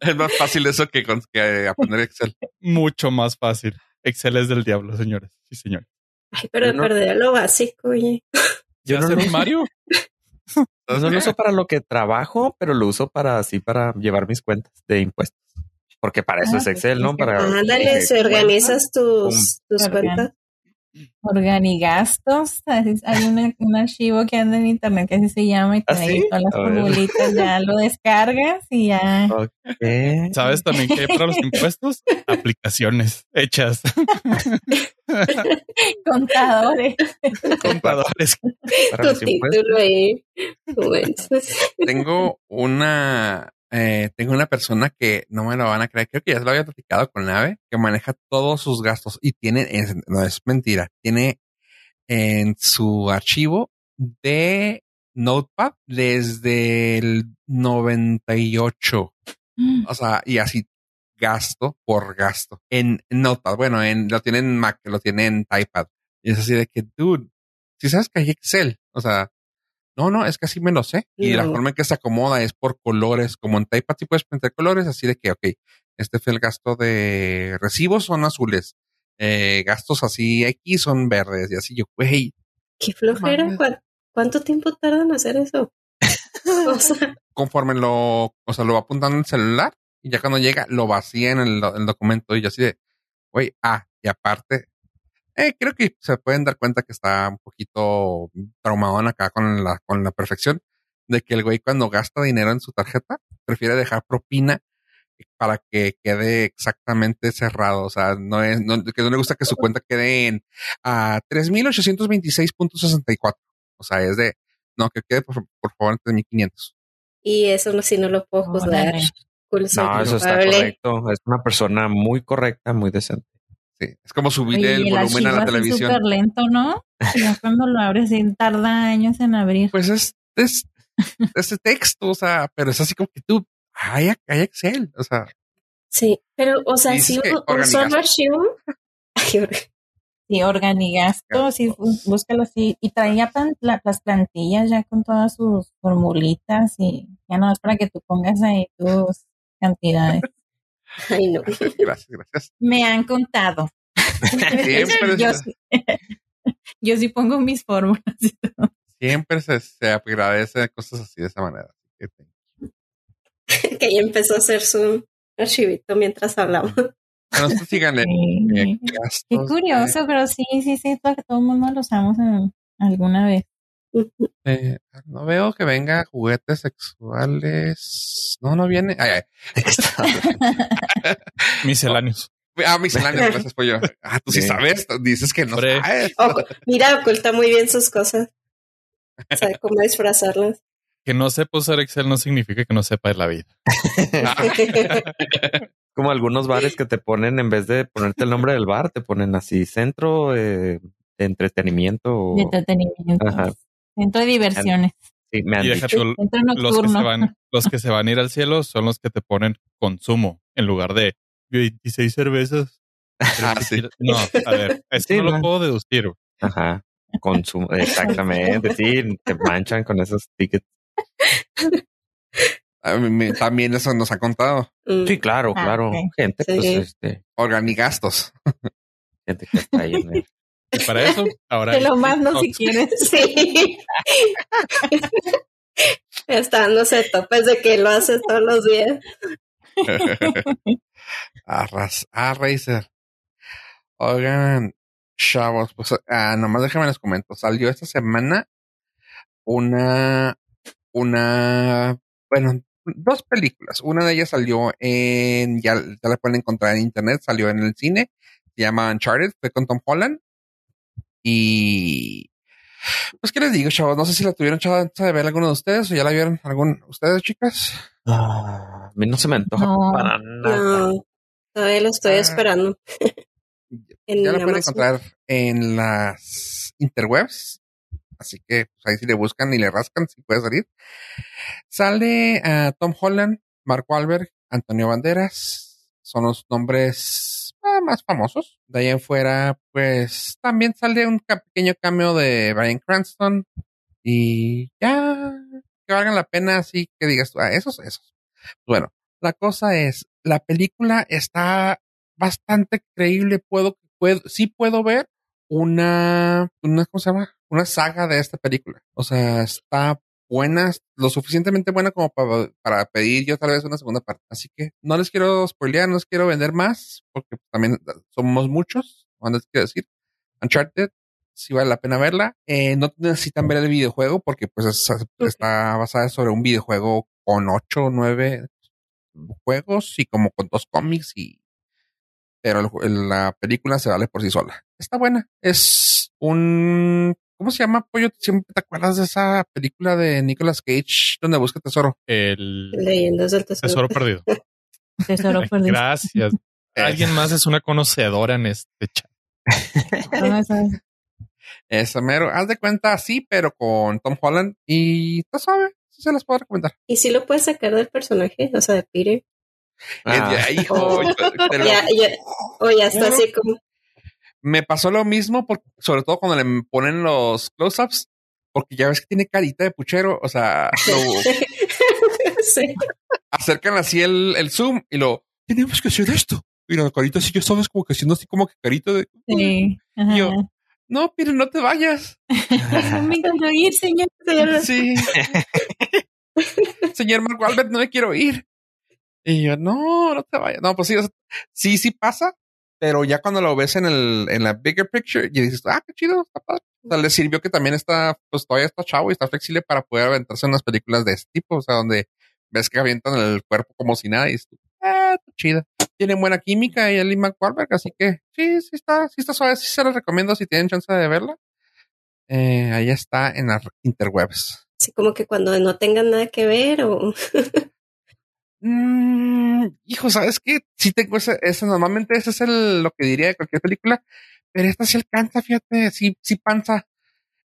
Es más fácil eso que, con- que aprender Excel. Mucho más fácil. Excel es del diablo, señores. Sí, señor. Ay, pero Yo no- perder lo básico, oye. yo no hacer lo un. Mario? No lo uso para lo que trabajo, pero lo uso para así para llevar mis cuentas de impuestos. Porque para eso Ah, es Excel, ¿no? Para Ándale, si organizas tus, tus Organ- cuentas. Organigastos. Hay una- un archivo que anda en internet que así se llama y te ¿Ah, sí? todas las formulitas, ya lo descargas y ya. Ok. ¿Sabes también hay para los impuestos? Aplicaciones hechas. Contadores. Contadores. Para Tu título ahí. Tengo una, eh, tengo una persona que no me lo van a creer. Creo que ya se lo había platicado con Nave, que maneja todos sus gastos y tiene, es- no es mentira, tiene en su archivo de Notepad desde el 98. O sea, y así gasto por gasto en Notepad. Bueno, en, lo tiene en Mac, lo tiene en iPad. Y es así de que, dude, si sabes que hay Excel, o sea, no, no, es que así me lo sé. Y la forma en que se acomoda es por colores, como en Typepad sí puedes meter colores, así de que, ok, este fue el gasto de recibos son azules, eh, gastos así X son verdes, y así yo, güey, qué flojera. ¿Cuán- ¿Cuánto tiempo tardan en hacer eso? O sea, conforme lo, o sea, lo va apuntando en el celular, y ya cuando llega, lo vacía en el, el documento, y yo así de, güey, ah, y aparte, eh, creo que se pueden dar cuenta que está un poquito traumadón acá con la, con la perfección de que el güey cuando gasta dinero en su tarjeta prefiere dejar propina para que quede exactamente cerrado. O sea, no es, no, que no le gusta que su cuenta quede en a 3826.64. O sea, es de, no, que quede por, por favor en 3500. y eso no, si no lo puedo juzgar. No, eso está correcto. Es una persona muy correcta, muy decente. Sí, es como subirle el volumen a la televisión. súper lento, ¿no? Ya cuando lo abres, tarda años en abrir. Pues es, es, ese texto, o sea, pero es así como que tú, hay, hay Excel, o sea, Sí, pero, o sea, si un, un solo archivo. Sí, organigasto, sí, bú- búscalo así. Y traía plan- la- las plantillas ya con todas sus formulitas y ya no es para que tú pongas ahí tus cantidades. Ay, no. gracias, gracias. Me han contado. Siempre, yo, se, sí, yo sí pongo mis fórmulas. y todo. siempre se, se agradece cosas así de esa manera. Así que, que ya empezó a hacer su archivito mientras hablamos. Bueno, ustedes síganle. Sí. eh, Qué curioso, pero sí, sí, sí, todo, todo el mundo lo usamos en- alguna vez. Eh, no veo que venga juguetes sexuales. No, no viene. Ay, ay. Misceláneos. Ah, misceláneos, gracias, pollo. Ah, tú sí Sí. sabes. Dices que no sabes. Ocu- mira, oculta muy bien sus cosas. Sabe cómo disfrazarlas. Que no sepa usar Excel no significa que no sepa de la vida. Como algunos bares que te ponen, en vez de ponerte el nombre del bar, te ponen así centro eh, de entretenimiento. De entretenimiento. Ajá. Centro de diversiones. Sí, me han Y dicho. deja tú, Centro los que, se van, los que se van a ir al cielo son los que te ponen consumo en lugar de 26 cervezas. Ah, sí. No, a ver, eso Sí, no lo puedo deducir. güey. Ajá. Consumo, exactamente. Sí, te manchan con esos tickets. A mí me- también eso nos ha contado. Mm. Sí, claro, Ah, claro. Gente, Sí. pues, este, Organigastos. gente que está ahí en el- Y para eso, ahora. Te lo hay mando si quieres. Sí. Está dándose topes de que lo hace todos los días. Arras, a Razer. Oigan, chavos, pues ah, nomás déjenme les comento. Salió esta semana una, una, bueno, dos películas. Una de ellas salió en, ya, ya la pueden encontrar en internet, salió en el cine. Se llama Uncharted, fue con Tom Holland. Y, pues, ¿qué les digo, chavos? No sé si la tuvieron chance de ver alguno de ustedes o ya la vieron algún, ustedes, chicas. Ah, a mí no se me antoja No. para nada. No, todavía lo estoy Ah. esperando. En ya la pueden encontrar en las interwebs. Así que pues, ahí si le buscan y le rascan, si puede salir. Sale a Tom Holland, Mark Wahlberg, Antonio Banderas. Son los nombres ah, más famosos. De ahí en fuera, pues también sale un pequeño cameo de Brian Cranston. Y ya que valgan la pena, así que digas, tú, ah, esos, esos. Bueno, la cosa es, la película está bastante creíble. Puedo, puedo, sí puedo ver una, una, ¿cómo se llama? Una saga de esta película. O sea, está buena, lo suficientemente buena como para, para pedir yo tal vez una segunda parte. Así que no les quiero spoilear, no les quiero vender más, porque también somos muchos, antes quiero decir. Uncharted, sí vale la pena verla. Eh, no necesitan ver el videojuego porque pues es- está basada sobre un videojuego con ocho o nueve juegos y como con dos cómics y pero el- la película se vale por sí sola. Está buena. Es un ¿cómo se llama? Pollo, siempre te acuerdas de esa película de Nicolas Cage donde busca tesoro. El Leyendas del tesoro. tesoro perdido. Tesoro perdido. Gracias. Alguien más es una conocedora en este chat. Todo eso mero, haz de cuenta así, pero con Tom Holland y tú sabes, sí se las puedo recomendar. ¿Y si lo puedes sacar del personaje? O sea, de Peter. Ah, Es de- hijo, yo te lo- Ya, ya, o ya está así como. Me pasó lo mismo, por- sobre todo cuando le ponen los close-ups, porque ya ves que tiene carita de puchero, o sea, lo, sí. acercan así el, el zoom y lo tenemos que hacer esto. Y la carita así, ya sabes, como que haciendo así como que carita de Sí. Yo- no, Peter, no te vayas. Me quiero ir, señor. Sí. Señor Mark Albert, no me quiero ir. Y yo, no, no te vayas. No, pues sí, o sea, sí, sí pasa, pero ya cuando lo ves en el, en la bigger picture, y dices, ah, qué chido, está padre. O sea, le sirvió que también está, pues todavía está chavo y está flexible para poder aventarse en unas películas de este tipo, o sea, donde ves que avientan el cuerpo como si nada y dices, ah, está chida. Tiene buena química y el Mark Wahlberg, así que sí, sí está, sí está suave, sí se los recomiendo si tienen chance de verla. Eh, ahí está en las interwebs. Así como que cuando no tengan nada que ver o. Mm, Mm, hijo, ¿sabes qué? Sí tengo ese, ese, normalmente ese es el, lo que diría de cualquier película, pero esta sí alcanza, fíjate, sí, sí panza.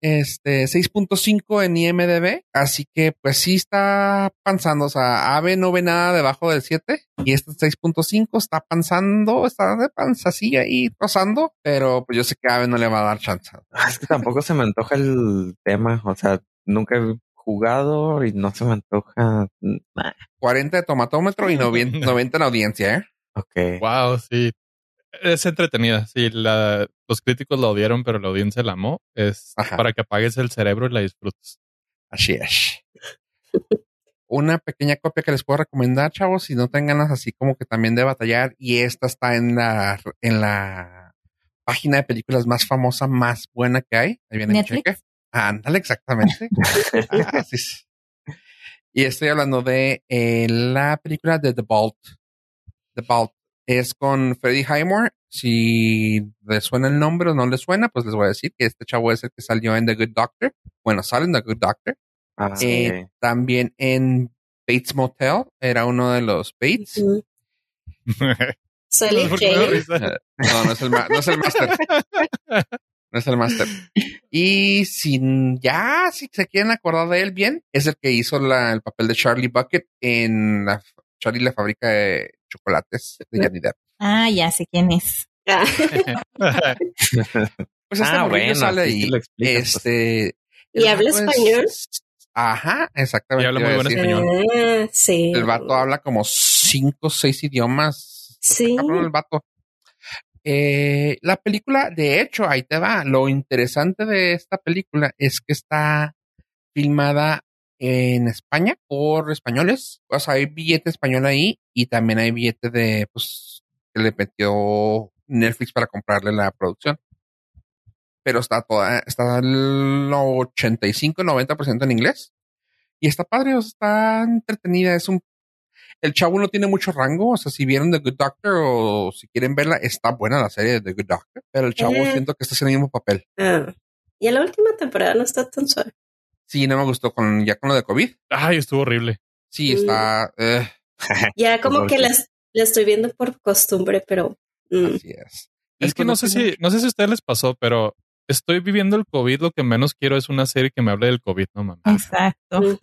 Este, 6.5 en IMDB, así que pues sí está panzando, o sea, Ave no ve nada debajo del 7 y este 6.5 está panzando, está de panza así ahí rozando, pero pues yo sé que Ave no le va a dar chance. Ah, es que tampoco se me antoja el tema, o sea, nunca he jugado y no se me antoja. 40 de tomatómetro y 90, 90 en audiencia, ¿eh? Ok. Wow, sí. Es entretenida. Sí, la, los críticos la odiaron, pero la audiencia la amó. Es Ajá. para que apagues el cerebro y la disfrutes. Así es. Una pequeña copia que les puedo recomendar, chavos, si no tengan ganas así como que también de batallar. Y esta está en la, en la página de películas más famosa, más buena que hay. Ahí viene Netflix. cheque. Ándale, exactamente. Ah, sí, sí. Y estoy hablando de eh, la película de The Vault. The Vault es con Freddie Highmore. Si les suena el nombre o no les suena, pues les voy a decir que este chavo es el que salió en The Good Doctor. Bueno, sale en The Good Doctor. Ah, Eh, también en Bates Motel era uno de los Bates. Ujú. Solid ¿Por qué me da Jane. risa? Eh, no, no es el, no es el máster. No es el máster. Y sin ya, si se quieren acordar de él bien, es el que hizo la- el papel de Charlie Bucket en la, Charlie la fábrica de chocolates de Johnny Depp. Ah, ya sé quién es. Ah, Pues este Ah, bueno, sale ahí. pues. este. ¿Y habla español? Ajá, exactamente. Y habla muy buen decir. español. ah, sí. El vato habla como cinco o seis idiomas. Sí. cabrón el vato. Eh, la película, de hecho, ahí te va. Lo interesante de esta película es que está filmada en España por españoles. O sea, hay billete español ahí y también hay billete de, pues, que le metió Netflix para comprarle la producción. Pero está toda, está el 85-90% en inglés. Y está padre, está entretenida. Es un el chavo no tiene mucho rango. O sea, si vieron The Good Doctor o si quieren verla, está buena la serie de The Good Doctor. Pero el chavo Eh. siento que está haciendo el mismo papel. Ah. Y en la última temporada no está tan suave. Sí, no me gustó con ya con lo de COVID. Ay, estuvo horrible. Sí, Mm. está. eh, Ya como que las, la estoy viendo por costumbre, pero mm, así es. Es que pues no sé si, no sé si a ustedes les pasó, pero estoy viviendo el COVID. Lo que menos quiero es una serie que me hable del COVID, no mames. Exacto.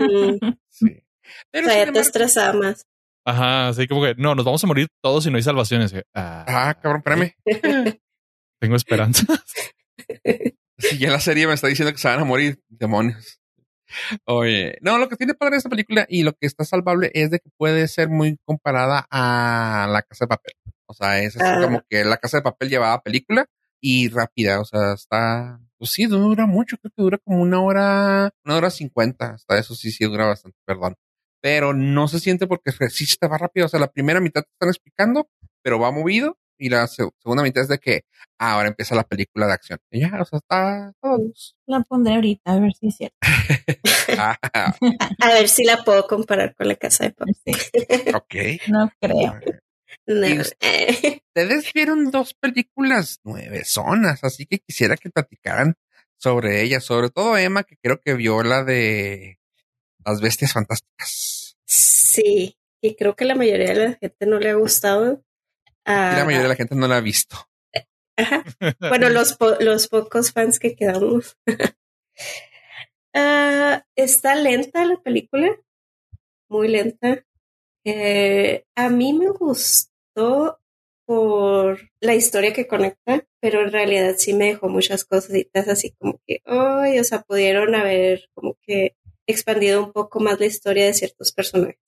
Sí. o Pero sea, sin ya te estresaba más. Ajá, así como que no, nos vamos a morir todos si no hay salvaciones. Ah, Ah, cabrón, espérame. Tengo esperanza. Si ya la serie me está diciendo que se van a morir, demonios. Oye, no, lo que tiene padre esta película y lo que está salvable es de que puede ser muy comparada a La Casa de Papel. O sea, es así Ah. como que La Casa de Papel llevaba película y rápida. O sea, está, pues sí, dura mucho. Creo que dura como una hora, una hora cincuenta. Hasta eso sí, sí dura bastante, perdón. Pero no se siente porque sí se te va rápido. O sea, la primera mitad te están explicando, pero va movido. Y la se- segunda mitad es de que ah, ahora empieza la película de acción. Y ya, o sea, está todo. La pondré ahorita a ver si es cierto. Ah, A ver si la puedo comparar con la casa de papel. Sí, ok. no creo. No. Ustedes vieron dos películas nueve zonas, así que quisiera que platicaran sobre ellas, sobre todo Emma, que creo que vio la de las bestias fantásticas. sí, y creo que la mayoría de la gente no le ha gustado. Y la mayoría de la gente no la ha visto. ajá. Bueno, los, po- los pocos fans que quedamos. Ah, está lenta la película, muy lenta. Eh, a mí me gustó por la historia que conecta, pero en realidad sí me dejó muchas cositas así como que, ay, o sea, pudieron haber como que expandido un poco más la historia de ciertos personajes.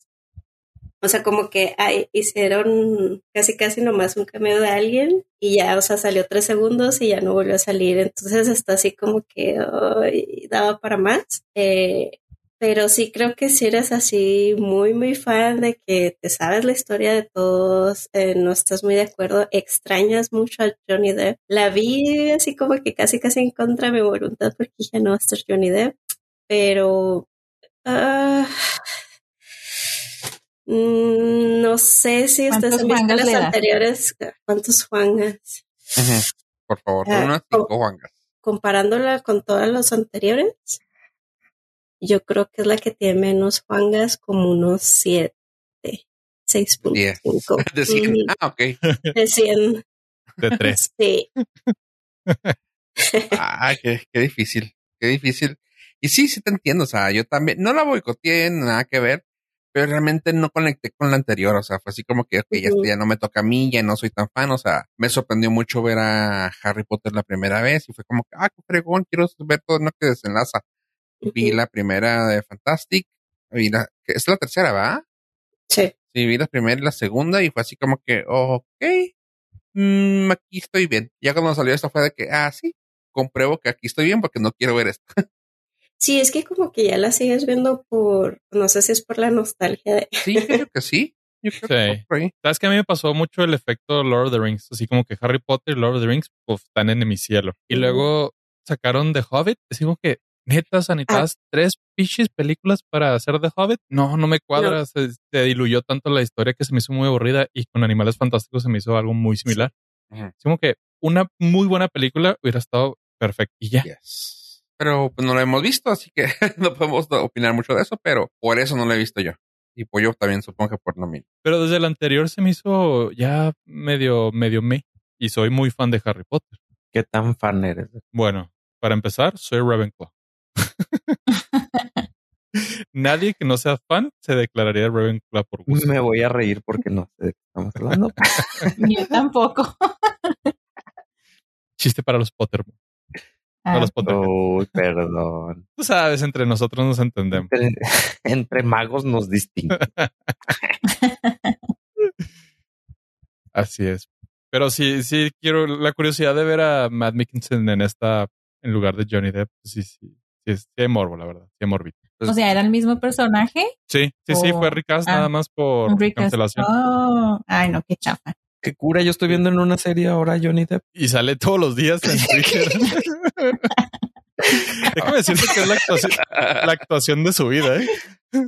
O sea, como que ay, hicieron casi casi nomás un cameo de alguien y ya, o sea, salió tres segundos y ya no volvió a salir. Entonces está así como que ay, daba para más. Eh, pero sí creo que si eres así muy, muy fan de que te sabes la historia de todos, eh, no estás muy de acuerdo, extrañas mucho a Johnny Depp. La vi así como que casi, casi en contra de mi voluntad porque ya no a estar Johnny Depp. Pero... ah, mm, no sé si ustedes ¿Cuántos han visto las anteriores. ¿Cuántos Juangas? Por favor, Ah, unas cinco Juangas. comparándola con todas las anteriores, yo creo que es la que tiene menos Juangas, como unos siete. 10. 6.5. De 100. Ujú, Ah, ok. De 100. De tres. Sí. Ah, qué, qué difícil. Qué difícil. Y sí, sí te entiendo. O sea, yo también no la boicoteé, nada que ver, pero realmente no conecté con la anterior. O sea, fue así como que, ok, ya, no me toca a mí, ya no soy tan fan. O sea, me sorprendió mucho ver a Harry Potter la primera vez y fue como que, ah, qué fregón, quiero ver todo lo que desenlaza. Vi la primera de Fantastic, vi la, que es la tercera, ¿va? Sí. Sí, vi la primera y la segunda y fue así como que, ok, mm, aquí estoy bien. Ya cuando salió esto fue de que, ah, sí, compruebo que aquí estoy bien porque no quiero ver esto. Sí, es que como que ya la sigues viendo por, no sé si es por la nostalgia de... Sí, yo creo que sí. Yo creo que Sí. ahí. ¿Sabes que a mí me pasó mucho el efecto Lord of the Rings? Así como que Harry Potter y Lord of the Rings pues, están en mi cielo. Y luego sacaron The Hobbit. Así como que, neta, sanitadas tres pichis películas para hacer The Hobbit. No, no me cuadra. Se, se diluyó tanto la historia que se me hizo muy aburrida y con Animales Fantásticos se me hizo algo muy similar. Así como que una muy buena película hubiera estado perfecta. Y ya. Yes. Pero pues no lo hemos visto, así que no podemos opinar mucho de eso, pero por eso no lo he visto yo. Y pues yo también supongo que por lo mismo. Pero desde el anterior se me hizo ya medio, medio me. Y soy muy fan de Harry Potter. ¿Qué tan fan eres? Bueno, para empezar, soy Ravenclaw. Nadie que no sea fan se declararía Ravenclaw por gusto. Me voy a reír porque no sé de qué estamos hablando. Yo tampoco. Chiste para los Potter. Ah, Para los. Uy, perdón. Tú sabes, entre nosotros nos entendemos. Entre, entre magos nos distinguen. Así es. Pero sí, sí quiero la curiosidad de ver a Matt Mickinson en esta, en lugar de Johnny Depp. Sí, sí, sí, es, sí morbo, la verdad. Sí morbito. o sea, era el mismo personaje. Sí, sí, sí, fue recast ah, nada más por cancelación. Oh, ay, no, qué chafa. Qué cura, yo estoy viendo en una serie ahora Johnny Depp. Y sale todos los días en Twitter. Déjame decirte que es la actuación, la actuación de su vida, ¿eh?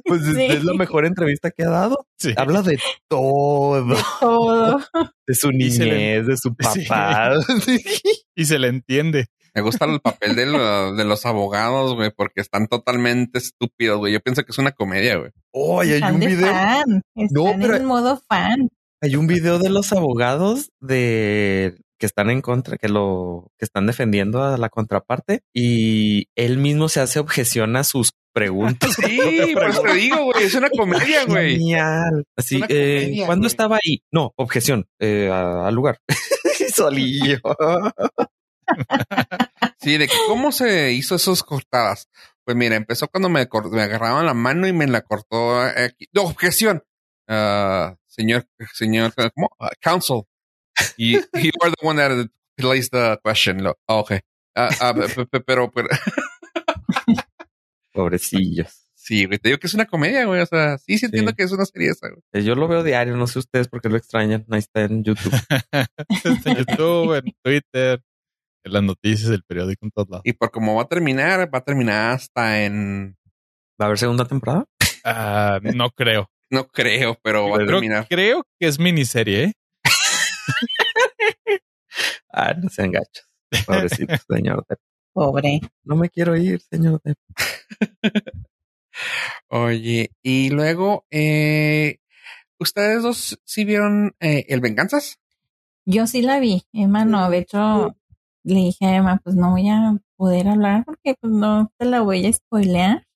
Pues es, Sí. es la mejor entrevista que ha dado. Sí. Habla de todo, Todo. de su le- niñez, de su Sí. papá. Y se le entiende. Me gusta el papel de, lo- de los abogados, güey, porque están totalmente estúpidos, güey. Yo pienso que es una comedia, güey. Oye, hay un de video. fan. Están pero- en modo fan. Hay un video de los abogados de que están en contra, que lo que están defendiendo a la contraparte y él mismo se hace objeción a sus preguntas. Sí, por eso te digo, güey. Es una comedia, güey. Genial. Así, una eh, comedia, ¿cuándo estaba ahí? No, objeción eh, al lugar. Solillo. Sí, de que cómo se hizo esas cortadas. Pues mira, empezó cuando me, agarraban la mano y me la cortó aquí. No, objeción. Ah, señor, señor, ¿cómo? Ah, counsel. Y you are the one that plays the question. Lo- ah, okay. Pe- pe- pero, pero, Pobrecillos. sí, güey, te digo que es una comedia, güey. O sea, sí, sí entiendo Sí. que es una serie esa, güey. Yo lo veo diario, no sé ustedes por qué lo extrañan. Ahí está en YouTube. Está en YouTube, en Twitter, en las noticias, el periódico, en todos lados. Y por cómo va a terminar, va a terminar hasta en, ¿Va a haber segunda temporada? No creo. No creo, pero va a Creo, terminar. creo que es miniserie, ¿eh? Ah, no sean gachos. Pobrecito, señor Depp. Pobre. No me quiero ir, señor Depp. Oye, y luego, eh, ¿ustedes dos sí vieron eh, El Venganzas? Yo sí la vi. Emma no. De hecho, le dije a Emma, pues no voy a poder hablar porque pues no te la voy a spoilear.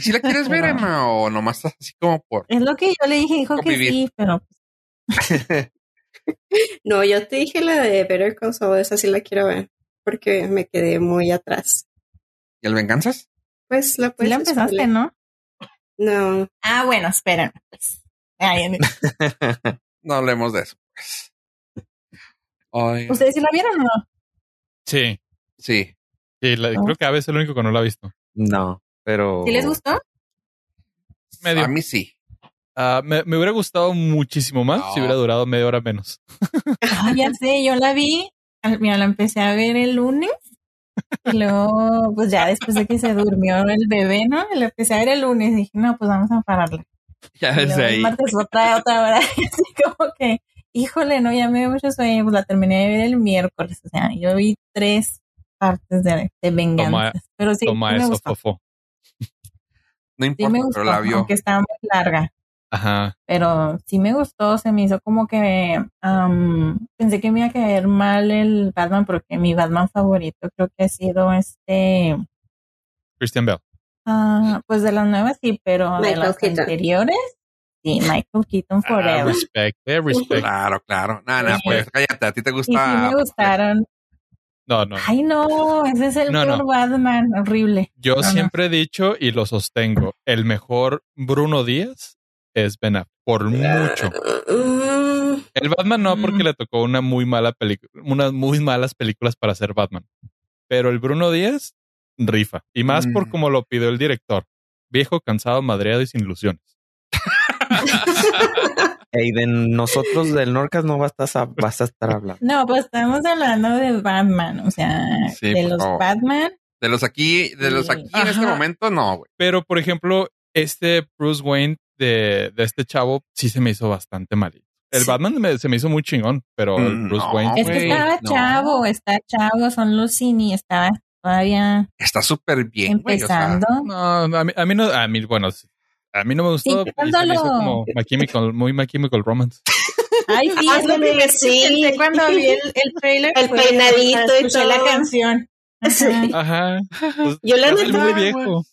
¿Y si la quieres ver, Emma, o nomás estás así como por... Es lo que yo le dije, dijo que sí, pero No, yo te dije la de Better Call Saul, esa sí la quiero ver, porque me quedé muy atrás. ¿Y El Venganzas? Pues la sí puedes la empezaste. ¿no? No, Ah, bueno, espérame. Pues. Ay, No hablemos de eso, pues. Ay, ¿Ustedes sí la vieron o no? Sí. sí. Sí, la- creo que a veces es el único que no lo ha visto. no, pero. ¿Sí les gustó? Medio. A mí sí. Ah, me, me hubiera gustado muchísimo más No. si hubiera durado media hora menos. Ah, ya sé, yo la vi. al- Mira, la empecé a ver el lunes. Y luego, pues ya después de que se durmió el bebé, ¿no? La empecé a ver el lunes. Dije, no, pues vamos a pararla. Ya Y desde el ahí. martes otra, otra hora. Así como que, híjole, no, ya me dio mucho sueño. Pues la terminé de ver el miércoles. O sea, yo vi tres partes de, de venganzas. Pero sí, Toma me eso, gustó. fofo. No Sí importa, me gustó, pero la vio. aunque estaba muy larga. Ajá. pero sí me gustó, se me hizo como que am, pensé que me iba a caer mal el Batman porque mi Batman favorito creo que ha sido este, Christian Bell. ah, pues de las nuevas sí, pero de Michael las Keaton. anteriores, sí, Michael Keaton Ah, Forever. respect, eh, respect. Claro, claro. Nada, Sí. pues cállate, a ti te y gusta. sí me gustaron. No, no. Ay, no, ese es el No, no. peor Batman, horrible. Yo no, siempre he dicho y lo sostengo, el mejor Bruno Díaz es Ben Affleck, por mucho. El Batman no, porque Mm. le tocó una muy mala película, unas muy malas películas para ser Batman. Pero el Bruno Díaz rifa. Y más por Mm. como lo pidió el director. Viejo, cansado, madreado y sin ilusiones. Y de nosotros del Norcas no vas a, vas a estar hablando. No, pues estamos hablando de Batman, o sea, Sí, de los favor. Batman. De los aquí, de los aquí en este momento, no, güey. Pero, por ejemplo, este Bruce Wayne de, de este chavo sí se me hizo bastante malito. El Sí. Batman me- se me hizo muy chingón, pero el Mm, Bruce no. Wayne Es que estaba no. chavo, está chavo, son los cine, estaba todavía Está súper bien, güey. o sea, empezando. No, a mí, a mí no, a mí, bueno, sí, a mí no me gustó. Sí, se me hizo como My Chemical, muy My Chemical Romance. Ay, sí, Ah, es lo sí, que sí. cuando vi el, el trailer. El fue, peinadito y escuché la canción. Ajá. Sí. Ajá. Pues, Yo la ya neta- muy viejo.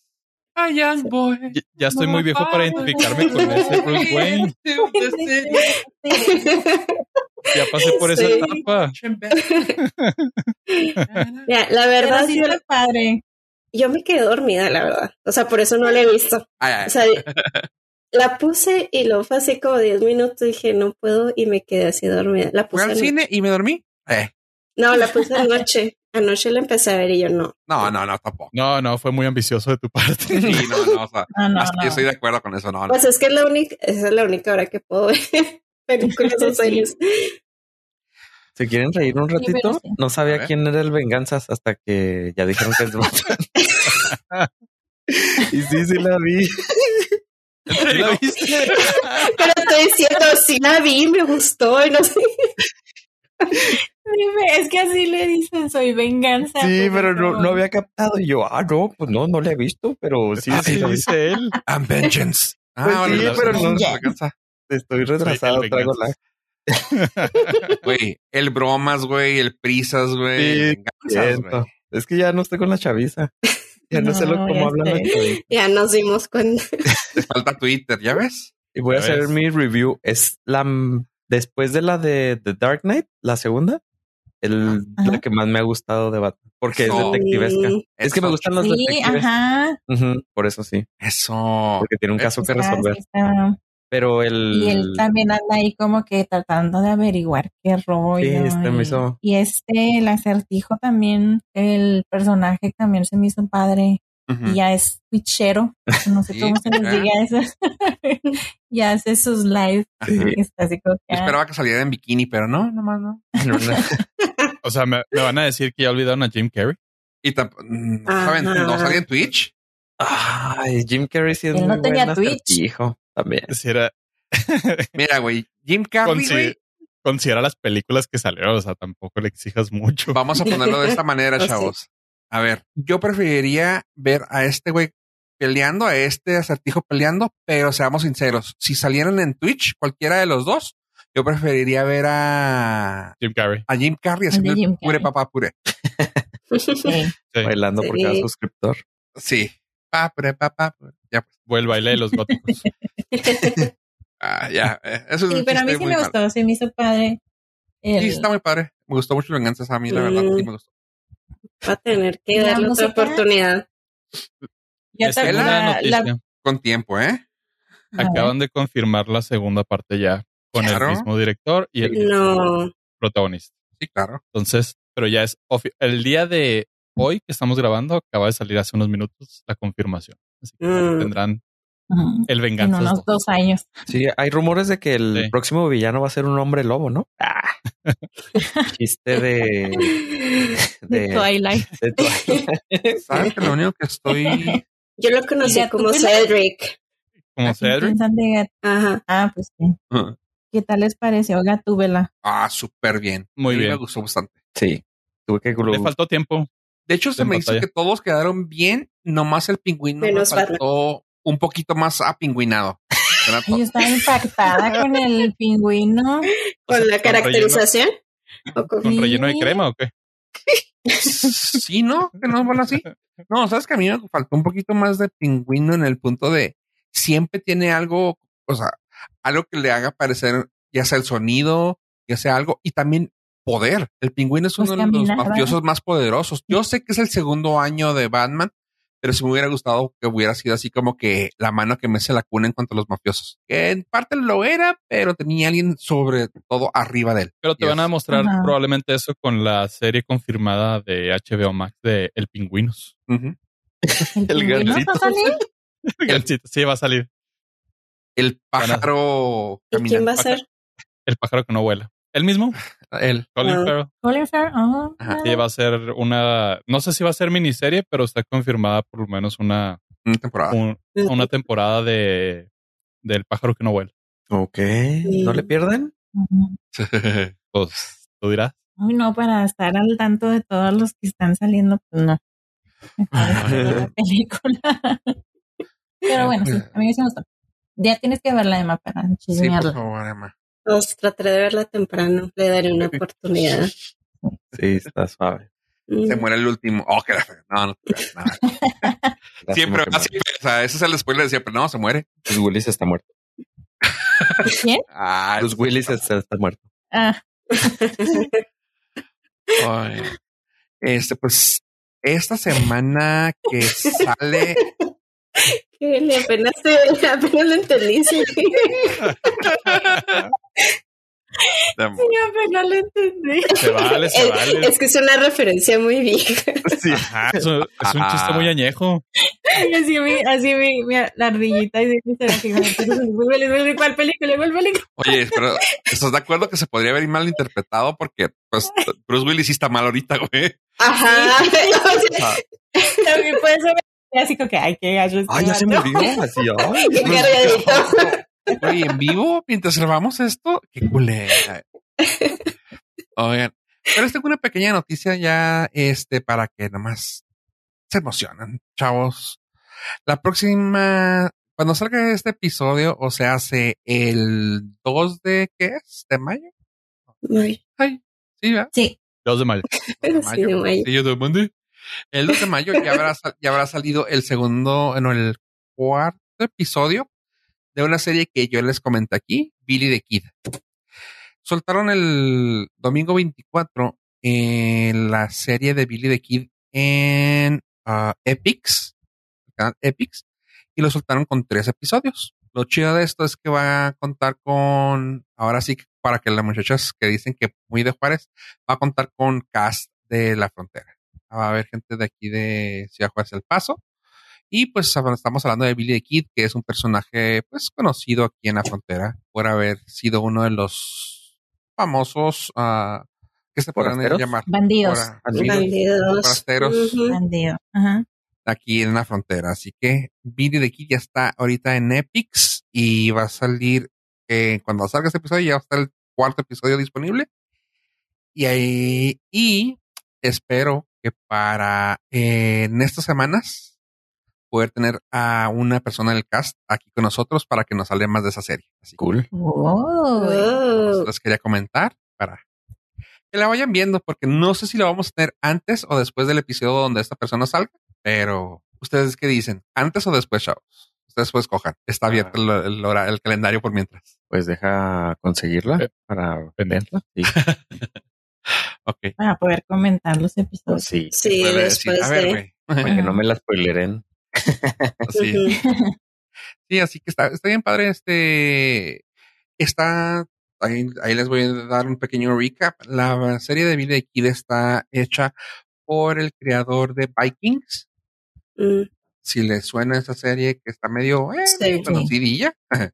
A young boy. Ya, ya estoy muy viejo para identificarme con ese Bruce Wayne. Ya pasé por esa Sí. etapa. Mira, la Pero verdad, sí yo, está padre. Yo me quedé dormida, la verdad. O sea, por eso no la he visto. Ay, ay, O sea, la puse y luego fue así como 10 minutos. Dije, no puedo y me quedé así dormida. La Fui puse al ano- cine y me dormí. Eh, No, la puse anoche. Anoche la empecé a ver y yo no. no, no, no, tampoco. No, no, fue muy ambicioso de tu parte. Sí, no, no, o sea, No, no, hasta no. yo estoy de acuerdo con eso, no, no. Pues es que es la única, esa es la única hora que puedo ver películas o Sí. series. ¿Se quieren reír un ratito? sí. No sabía quién era el Venganzas hasta que ya dijeron que es Batman. y sí, sí la vi. ¿Sí la viste? Pero estoy diciendo, sí la vi, me gustó y no sé. Dime, Es que así le dicen, soy venganza. Sí, pues, pero no, había captado. Y yo, ah, no, pues no, no la he visto, pero sí, Ah, sí, vi. dice él. And vengeance. Ah, Pues sí, pero no- venganza. Estoy retrasado, traigo la. Güey, el bromas, güey, el prisas, güey. Sí. Es que ya no estoy con la chaviza. Ya no, sé lo, cómo hablan chaviza. Ya nos dimos cuenta. Falta Twitter, ¿ya ves? Y voy a hacer ves. mi review. Es la después de la de The Dark Knight, la segunda, el, Ajá. la que más me ha gustado de Batman. Porque es detectivesca. Es que me gustan los Sí, detectives. ajá. Por eso sí. Eso. Porque tiene un caso que resolver. está- Pero el. Y él también anda ahí como que tratando de averiguar qué rollo. Sí, este me y- hizo- Y este, el acertijo también, el personaje también se me hizo padre. Ujú. Y ya es twitchero. No sé Sí, cómo se les diga eso. ya hace sus lives. Sí. Está así como que, Yo esperaba que saliera en bikini, pero no, nomás no. O sea, me, me van a decir que ya olvidaron a Jim Carrey. Y mm, saben, no salía en Twitch. Ay, Jim Carrey sí es Él no tenía buen Twitch. acertijo también. Si era, Mira, güey, Jim Carrey, consi- güey, considera las películas que salieron, o sea, tampoco le exijas mucho. vamos a ponerlo de esta manera, Oh, sí. chavos. A ver, yo preferiría ver a este güey peleando, a este acertijo peleando, pero seamos sinceros, si salieran en Twitch, cualquiera de los dos, yo preferiría ver a, Jim Carrey. a Jim Carrey haciendo de el Jim pure Carrey. papá pure. sí. Sí. Bailando por cada suscriptor. Sí. Pa, pure, papá, pure. Ya, pues. Fue el baile de los góticos. Ah, ya. eh, Eso es Sí, un pero a mí sí me gustó, se me hizo padre. El- Sí, está muy padre. Me gustó mucho Venganzas a mí, la verdad. Sí, me gustó. Va a tener que ¿Y la darle otra oportunidad. ya Esta te- es la la-. Con tiempo, ¿eh? Acaban de confirmar la segunda parte ya con Claro. el mismo director y el mismo No. protagonista. Sí, claro. Entonces, pero ya es el día de hoy que estamos grabando, acaba de salir hace unos minutos la confirmación. Así que Mm. tendrán el En venganza. unos dos años. Sí, hay rumores de que el Sí. próximo villano va a ser un hombre lobo, ¿no? Ah. Chiste de. De Twilight. de Twilight. ¿Sabes que lo único que estoy. Yo lo conocí ¿Y como? Cedric. Como Cedric. Ajá. Ah, pues sí. ¿Qué tal les pareció Gatúbela? Ah, súper bien. Muy bien. Me gustó bastante. Sí. Tuve que Le faltó tiempo. De hecho, se me hizo batalla. que todos quedaron bien, nomás el pingüino me Menos faltó un poquito más apingüinado. Yo estaba impactada con el pingüino. ¿Con la con caracterización? ¿O con- ¿Con relleno de crema o qué? Sí, ¿no? Que no bueno así. No, sabes que a mí me faltó un poquito más de pingüino en el punto de siempre tiene algo, o sea, algo que le haga parecer, ya sea el sonido, ya sea algo, y también poder. El pingüino es Pues uno de los mafiosos más poderosos. Yo sé que es el segundo año de Batman, pero si me hubiera gustado que hubiera sido así como que la mano que me se la cuna en cuanto a los mafiosos. Que en parte lo era, pero tenía alguien sobre todo arriba de él. Pero te Yes. van a mostrar probablemente eso con la serie confirmada de HBO Max de El Pingüinos. El pingüino gancito. va a salir. Gancito, sí, va a salir. El pájaro ¿Y quién va a ser? El pájaro que no vuela. El mismo, Él. Colin Ah. Farrell. Colin Farrell, Ajá. Sí, va a ser una, no sé si va a ser miniserie, pero está confirmada por lo menos una, Una temporada. un- una temporada de del pájaro que no vuela. Ok. ¿No le pierden? ujú. Pues tú dirás. Uy, no, para estar al tanto de todos los que están saliendo, pues no. La película. Pero bueno, sí, a mí sí me gustó. Ya tienes que verla, Emma, para Sí, por chismearla. favor, Emma. Pues trataré de verla temprano. Le daré una oportunidad. Sí, está suave. Mm. Se muere el último. Oh, que la fe- No, no te creas, nada. Lástima Siempre, ah, siempre, o sea, ese es el spoiler de siempre. No, se muere. Bruce Willis está muerto. ¿Quién? Ah, Bruce Willis está, está muerto. Ah, ay. Este, pues, esta semana que sale. Que le apenas, te- apenas lo entendí. Apenas lo entendí. Se vale, se Es, vale. es que es una referencia muy vieja. Sí. Ajá, es, un, es un chiste muy añejo. Y así mi, así mi, mi- la ardillita y dice, así, ¿cuál película? ¿Cuál película? Oye, pero ¿estás de acuerdo que se podría haber mal interpretado? Porque, pues, Bruce Willis sí está mal ahorita, güey. Ajá. O sea, También puede ser así como que, ay, qué gallo este Ay, ya se murió. Así, ay. qué cargadito. Oye, en vivo, mientras grabamos esto, qué culera. Oigan, pero les tengo una pequeña noticia ya, este, para que nomás se emocionan, chavos. La próxima, cuando salga este episodio, o sea, hace el 2 de, ¿qué es? ¿De mayo? Ay, Ay, sí, ¿verdad? Sí, 2 de mayo. De sí, de mayo. Sí, yo te mandé. El 2 de mayo ya habrá, sal- ya habrá salido el segundo, no, el cuarto episodio de una serie que yo les comenté aquí, Billy the Kid. Soltaron el domingo 24 en la serie de Billy the Kid en ah, Epix, el canal Epix, y lo soltaron con tres episodios. Lo chido de esto es que va a contar con, ahora sí, para que las muchachas que dicen que muy de Juárez, va a contar con cast de la frontera. Va a haber gente de aquí de Ciudad Juárez El Paso. Y pues estamos hablando de Billy the Kid, que es un personaje pues conocido aquí en la frontera por haber sido uno de los famosos ah, que se podrían ¿Forasteros? llamar bandidos. Bandidos. Bandidos. Forasteros. Bandido. Aquí en la frontera. Así que Billy the Kid ya está ahorita en Epix y va a salir eh, cuando salga este episodio ya va a estar el cuarto episodio disponible. Y ahí, y espero que para eh, en estas semanas poder tener a una persona del cast aquí con nosotros para que nos hable más de esa serie. Así Cool. Oh. Oh. les quería comentar para que la vayan viendo, porque no sé si la vamos a tener antes o después del episodio donde esta persona salga, pero ustedes qué dicen, antes o después, chavos. Ustedes pues cojan. Está abierto el, el hora- el calendario por mientras. Pues deja conseguirla Eh, para venderla. Sí. Para poder comentar los episodios. sí. Sí, decir, después a ver, de. Para que no me la spoileren. Sí. Ujú. Sí, así que está, está bien padre. Este está ahí, ahí les voy a dar un pequeño recap. La serie de Billy Kid está hecha por el creador de Vikings. Mm, Si les suena esa serie que está medio eh, Sí. medio conocidilla,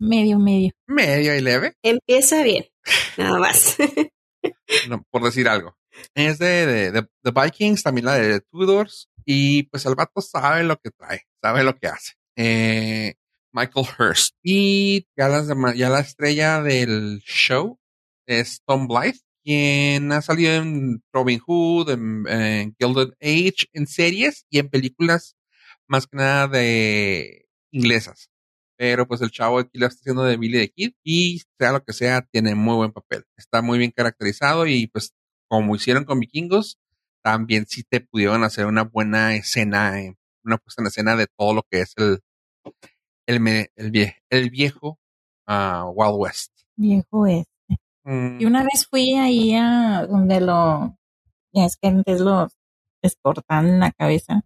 Medio, medio. media y leve, Empieza bien. Nada más. no, por decir algo. Es de, de, de- de Vikings, también la de Tudors, y pues el vato sabe lo que trae, sabe lo que hace. Eh, Michael Hurst. Y ya, las ya la estrella del show es Tom Blythe, quien ha salido en Robin Hood, en, en Gilded Age, en series y en películas más que nada de inglesas. Pero pues el chavo aquí lo está haciendo de Billy the Kid y sea lo que sea, tiene muy buen papel. Está muy bien caracterizado y pues como hicieron con Vikingos, también sí te pudieron hacer una buena escena, eh, una puesta en escena de todo lo que es el, el, me- el, vie- el viejo ah, Wild West. Viejo este. Mm, Y una vez fui ahí a donde lo, ya es que antes los cortan la cabeza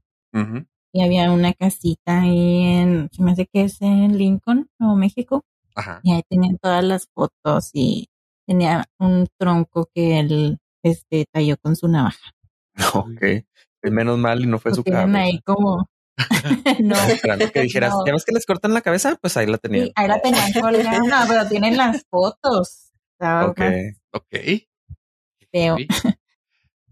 y había una casita ahí en, se me hace que es en Lincoln, Nuevo México, Ajá. y ahí tenían todas las fotos y tenía un tronco que él este talló con su navaja. Ok. Pues Menos mal y no fue su cabeza. ahí como no, Esperando que dijeras, No. ¿ya ves que les cortan la cabeza? Pues ahí la tenían. sí, ahí la tenían colgada, no, pero tienen las fotos. Estaba Ok. Ok. feo. Sí.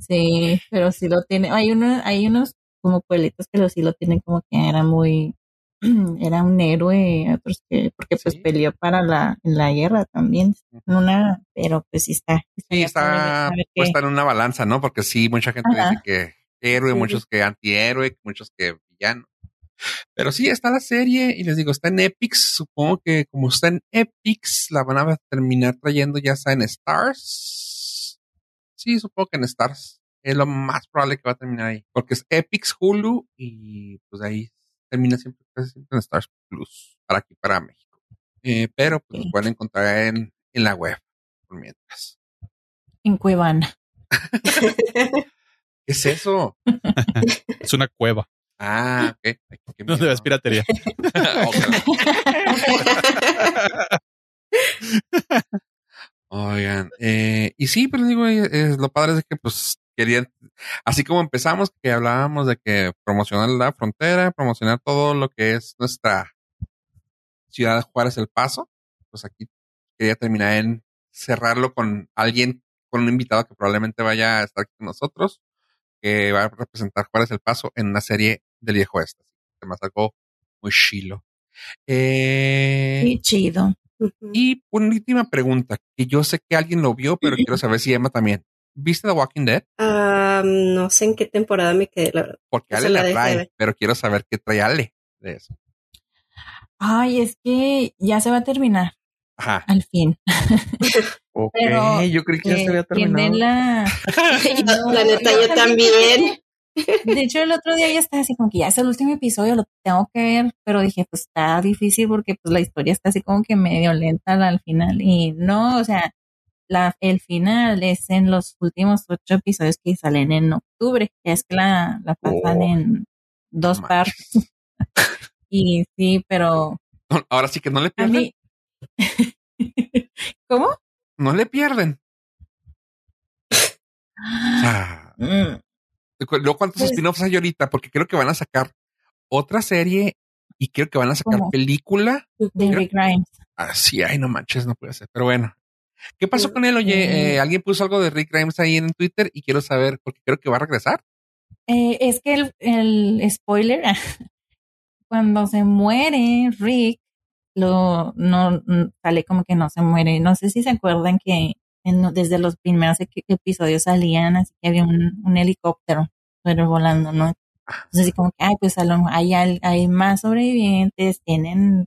Sí, pero sí lo tiene. Hay uno, hay unos como pueblitos que lo, sí lo tienen como que era muy, era un héroe, otros que, porque pues Sí. peleó para la, en la guerra también. Una, pero pues sí está. Sí, está padre saber qué- puesta en una balanza, ¿no? Porque sí, mucha gente Ajá. dice que héroe, Sí. muchos que antihéroe, muchos que villano. Pero sí, está la serie y les digo, está en Epix. Supongo que como está en Epix, la van a terminar trayendo ya sea en Stars. Sí, supongo que en Stars. Es lo más probable que va a terminar ahí. Porque es Epix, Hulu y pues ahí termina siempre, en Stars Plus. Para aquí, para México. Eh, pero pues lo pueden encontrar en, en la web. Por mientras. En Cuevana. ¿Qué es eso? Es una cueva Ah, ok. Ay, qué donde miedo. ves piratería. Oigan, eh, y sí, pero digo, eh, eh, lo padre es que pues querían, así como empezamos, que hablábamos de que promocionar la frontera, promocionar todo lo que es nuestra ciudad de Juárez El Paso, pues aquí quería terminar en cerrarlo con alguien, con un invitado que probablemente vaya a estar aquí con nosotros, que va a representar Juárez El Paso en una serie del viejo este. Se me algo muy chilo. Eh, Qué chido. Y una última pregunta, que yo sé que alguien lo vio, pero quiero saber si Emma también. ¿Viste The Walking Dead? Ah, no sé en qué temporada me quedé, la verdad. Porque Ale la trae, pero quiero saber qué trae Ale de eso. Ay, es que ya se va a terminar, Ajá. al fin. Ok, Pero, yo creí que ya se había terminado. tiene la, Yo, la neta, yo también. De hecho, el otro día ya estaba así como que ya es el último episodio, lo tengo que ver, pero dije, pues está difícil porque pues la historia está así como que medio lenta al final y no, o sea, la, el final es en los últimos ocho episodios que salen en octubre, es que la, la pasan Oh. en dos No partes y sí, pero Ahora sí que no le pierden. mí, ¿cómo? No le pierden. Ah, Mm, cu- luego, ¿cuántos Pues- spin-offs hay ahorita? Porque creo que van a sacar otra serie y creo que van a sacar ¿Cómo? película. de Rick Grimes. Así, ay, no manches, no puede ser. Pero bueno. ¿Qué pasó con él? Oye, Mm. eh, alguien puso algo de Rick Grimes ahí en Twitter y quiero saber, porque creo que va a regresar. Eh, es que el, el spoiler, cuando se muere Rick, lo no sale como que no se muere. No sé si se acuerdan que en- desde los primeros episodios salían así que había un, un helicóptero pero volando, ¿no? Entonces así como que, ay, pues a lo mejor hay, hay más sobrevivientes, tienen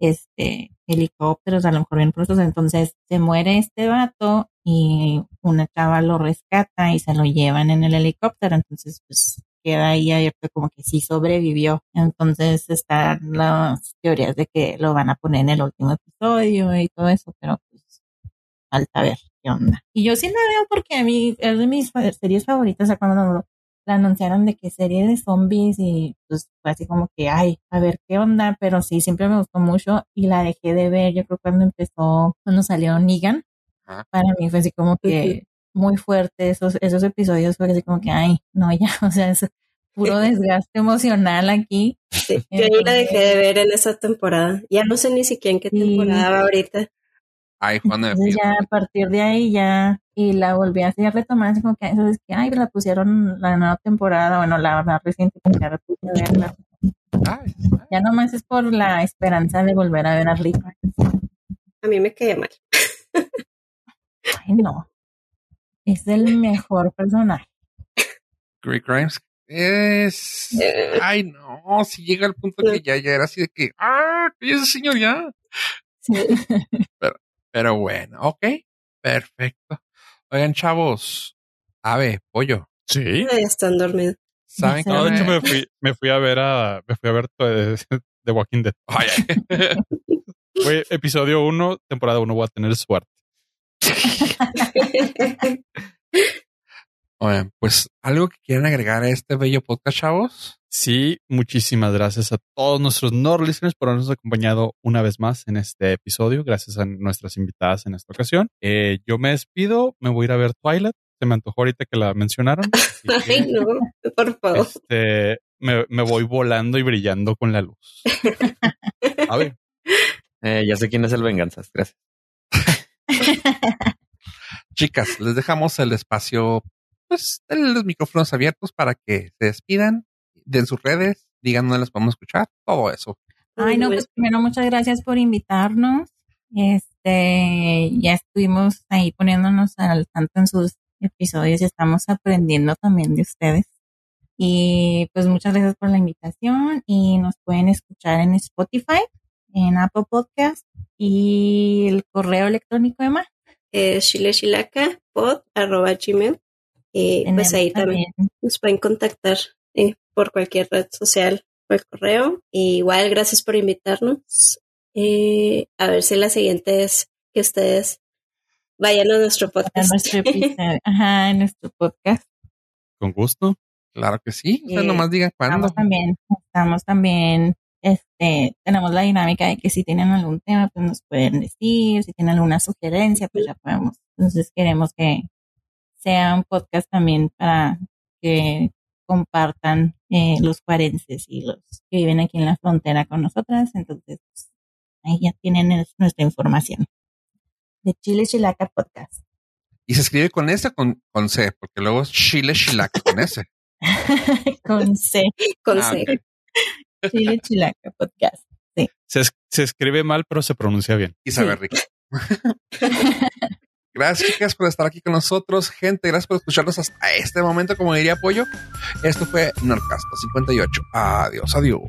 este helicópteros, a lo mejor bien pronto, entonces se muere este vato y una chava lo rescata y se lo llevan en el helicóptero, entonces pues queda ahí abierto como que sí sobrevivió. Entonces están las teorías de que lo van a poner en el último episodio y todo eso, pero pues falta ver qué onda. Y yo sí la veo porque a mí es de mis series favoritas, o cuando la anunciaron de que serie de zombies y pues fue así como que, ay, a ver qué onda, pero sí, siempre me gustó mucho y la dejé de ver, yo creo cuando empezó, cuando salió Negan, Ajá. para mí fue así como que muy fuerte esos, esos episodios, fue así como que, ay, no, ya, o sea, es puro desgaste emocional aquí. Sí, yo ahí la dejé de ver en esa temporada. Ya no sé ni siquiera en qué Sí. temporada va ahorita. Ay, Juan de Entonces ya a partir de ahí ya, y la volví así a retomar, así como que, eso es que, ay, la pusieron la nueva temporada, bueno, la más reciente, que ya verla. Ay, Ya nomás es por la esperanza de volver a ver a Rick. A mí me caía mal. Ay, no. Es el mejor personaje. Rick Grimes. Es. Eh. Ay, no. Si llega al punto que ya, ya era así de que. ¡Ah! ese señor ya! Sí. Pero bueno, ok. Perfecto. Oigan, chavos. Ave, pollo. Sí. Ya están dormidos. ¿Saben No, de me- hecho me fui, me fui a ver a, me fui a ver The Walking Dead. Ay. Fue episodio 1, temporada 1, voy a tener suerte. Oigan, pues algo que quieran agregar a este bello podcast, chavos. Sí, muchísimas gracias a todos nuestros Nord listeners por habernos acompañado una vez más en este episodio. Gracias a nuestras invitadas en esta ocasión. Eh, yo me despido, me voy a ir a ver Twilight. Se me antojó ahorita que la mencionaron. que, Ay, no, por favor. este, me, me voy volando y brillando con la luz. A ver, Eh, ya sé quién es el Venganzas. Gracias. Chicas, les dejamos el espacio, pues, los micrófonos abiertos para que se despidan, den sus redes, digan dónde las podemos escuchar, todo eso. Ay, no, pues primero muchas gracias por invitarnos. Este, ya estuvimos ahí poniéndonos al tanto en sus episodios y estamos aprendiendo también de ustedes. Y pues muchas gracias por la invitación y nos pueden escuchar en Spotify, en Apple Podcast y el correo electrónico de Mar. Chilechilaca pod arroba gmail. Y pues ahí también nos pueden contactar eh, por cualquier red social o el correo. Y igual, gracias por invitarnos. Eh, a ver si la siguiente es que ustedes vayan a nuestro podcast. nuestro ajá, en nuestro podcast. con gusto. Claro que sí, ustedes Eh, nomás digan cuándo. Estamos también, estamos también, este, tenemos la dinámica de que si tienen algún tema, pues nos pueden decir, si tienen alguna sugerencia, pues ya podemos. Entonces queremos que sea un podcast también para que compartan eh, los cuarenses y los que viven aquí en la frontera con nosotras. Entonces, pues, ahí ya tienen es- nuestra información. De Chile Chilaca Podcast. Y se escribe con S o con, con C, porque luego es Chile Chilac con S. con C. Con Ah, C. Chile Chilaca Podcast. Se, es- se escribe mal, pero se pronuncia bien. Y sabe Sí. rico. Gracias, por estar aquí con nosotros. Gente, gracias por escucharnos hasta este momento, como diría Pollo. Esto fue Norcasto 58. Adiós, adiós.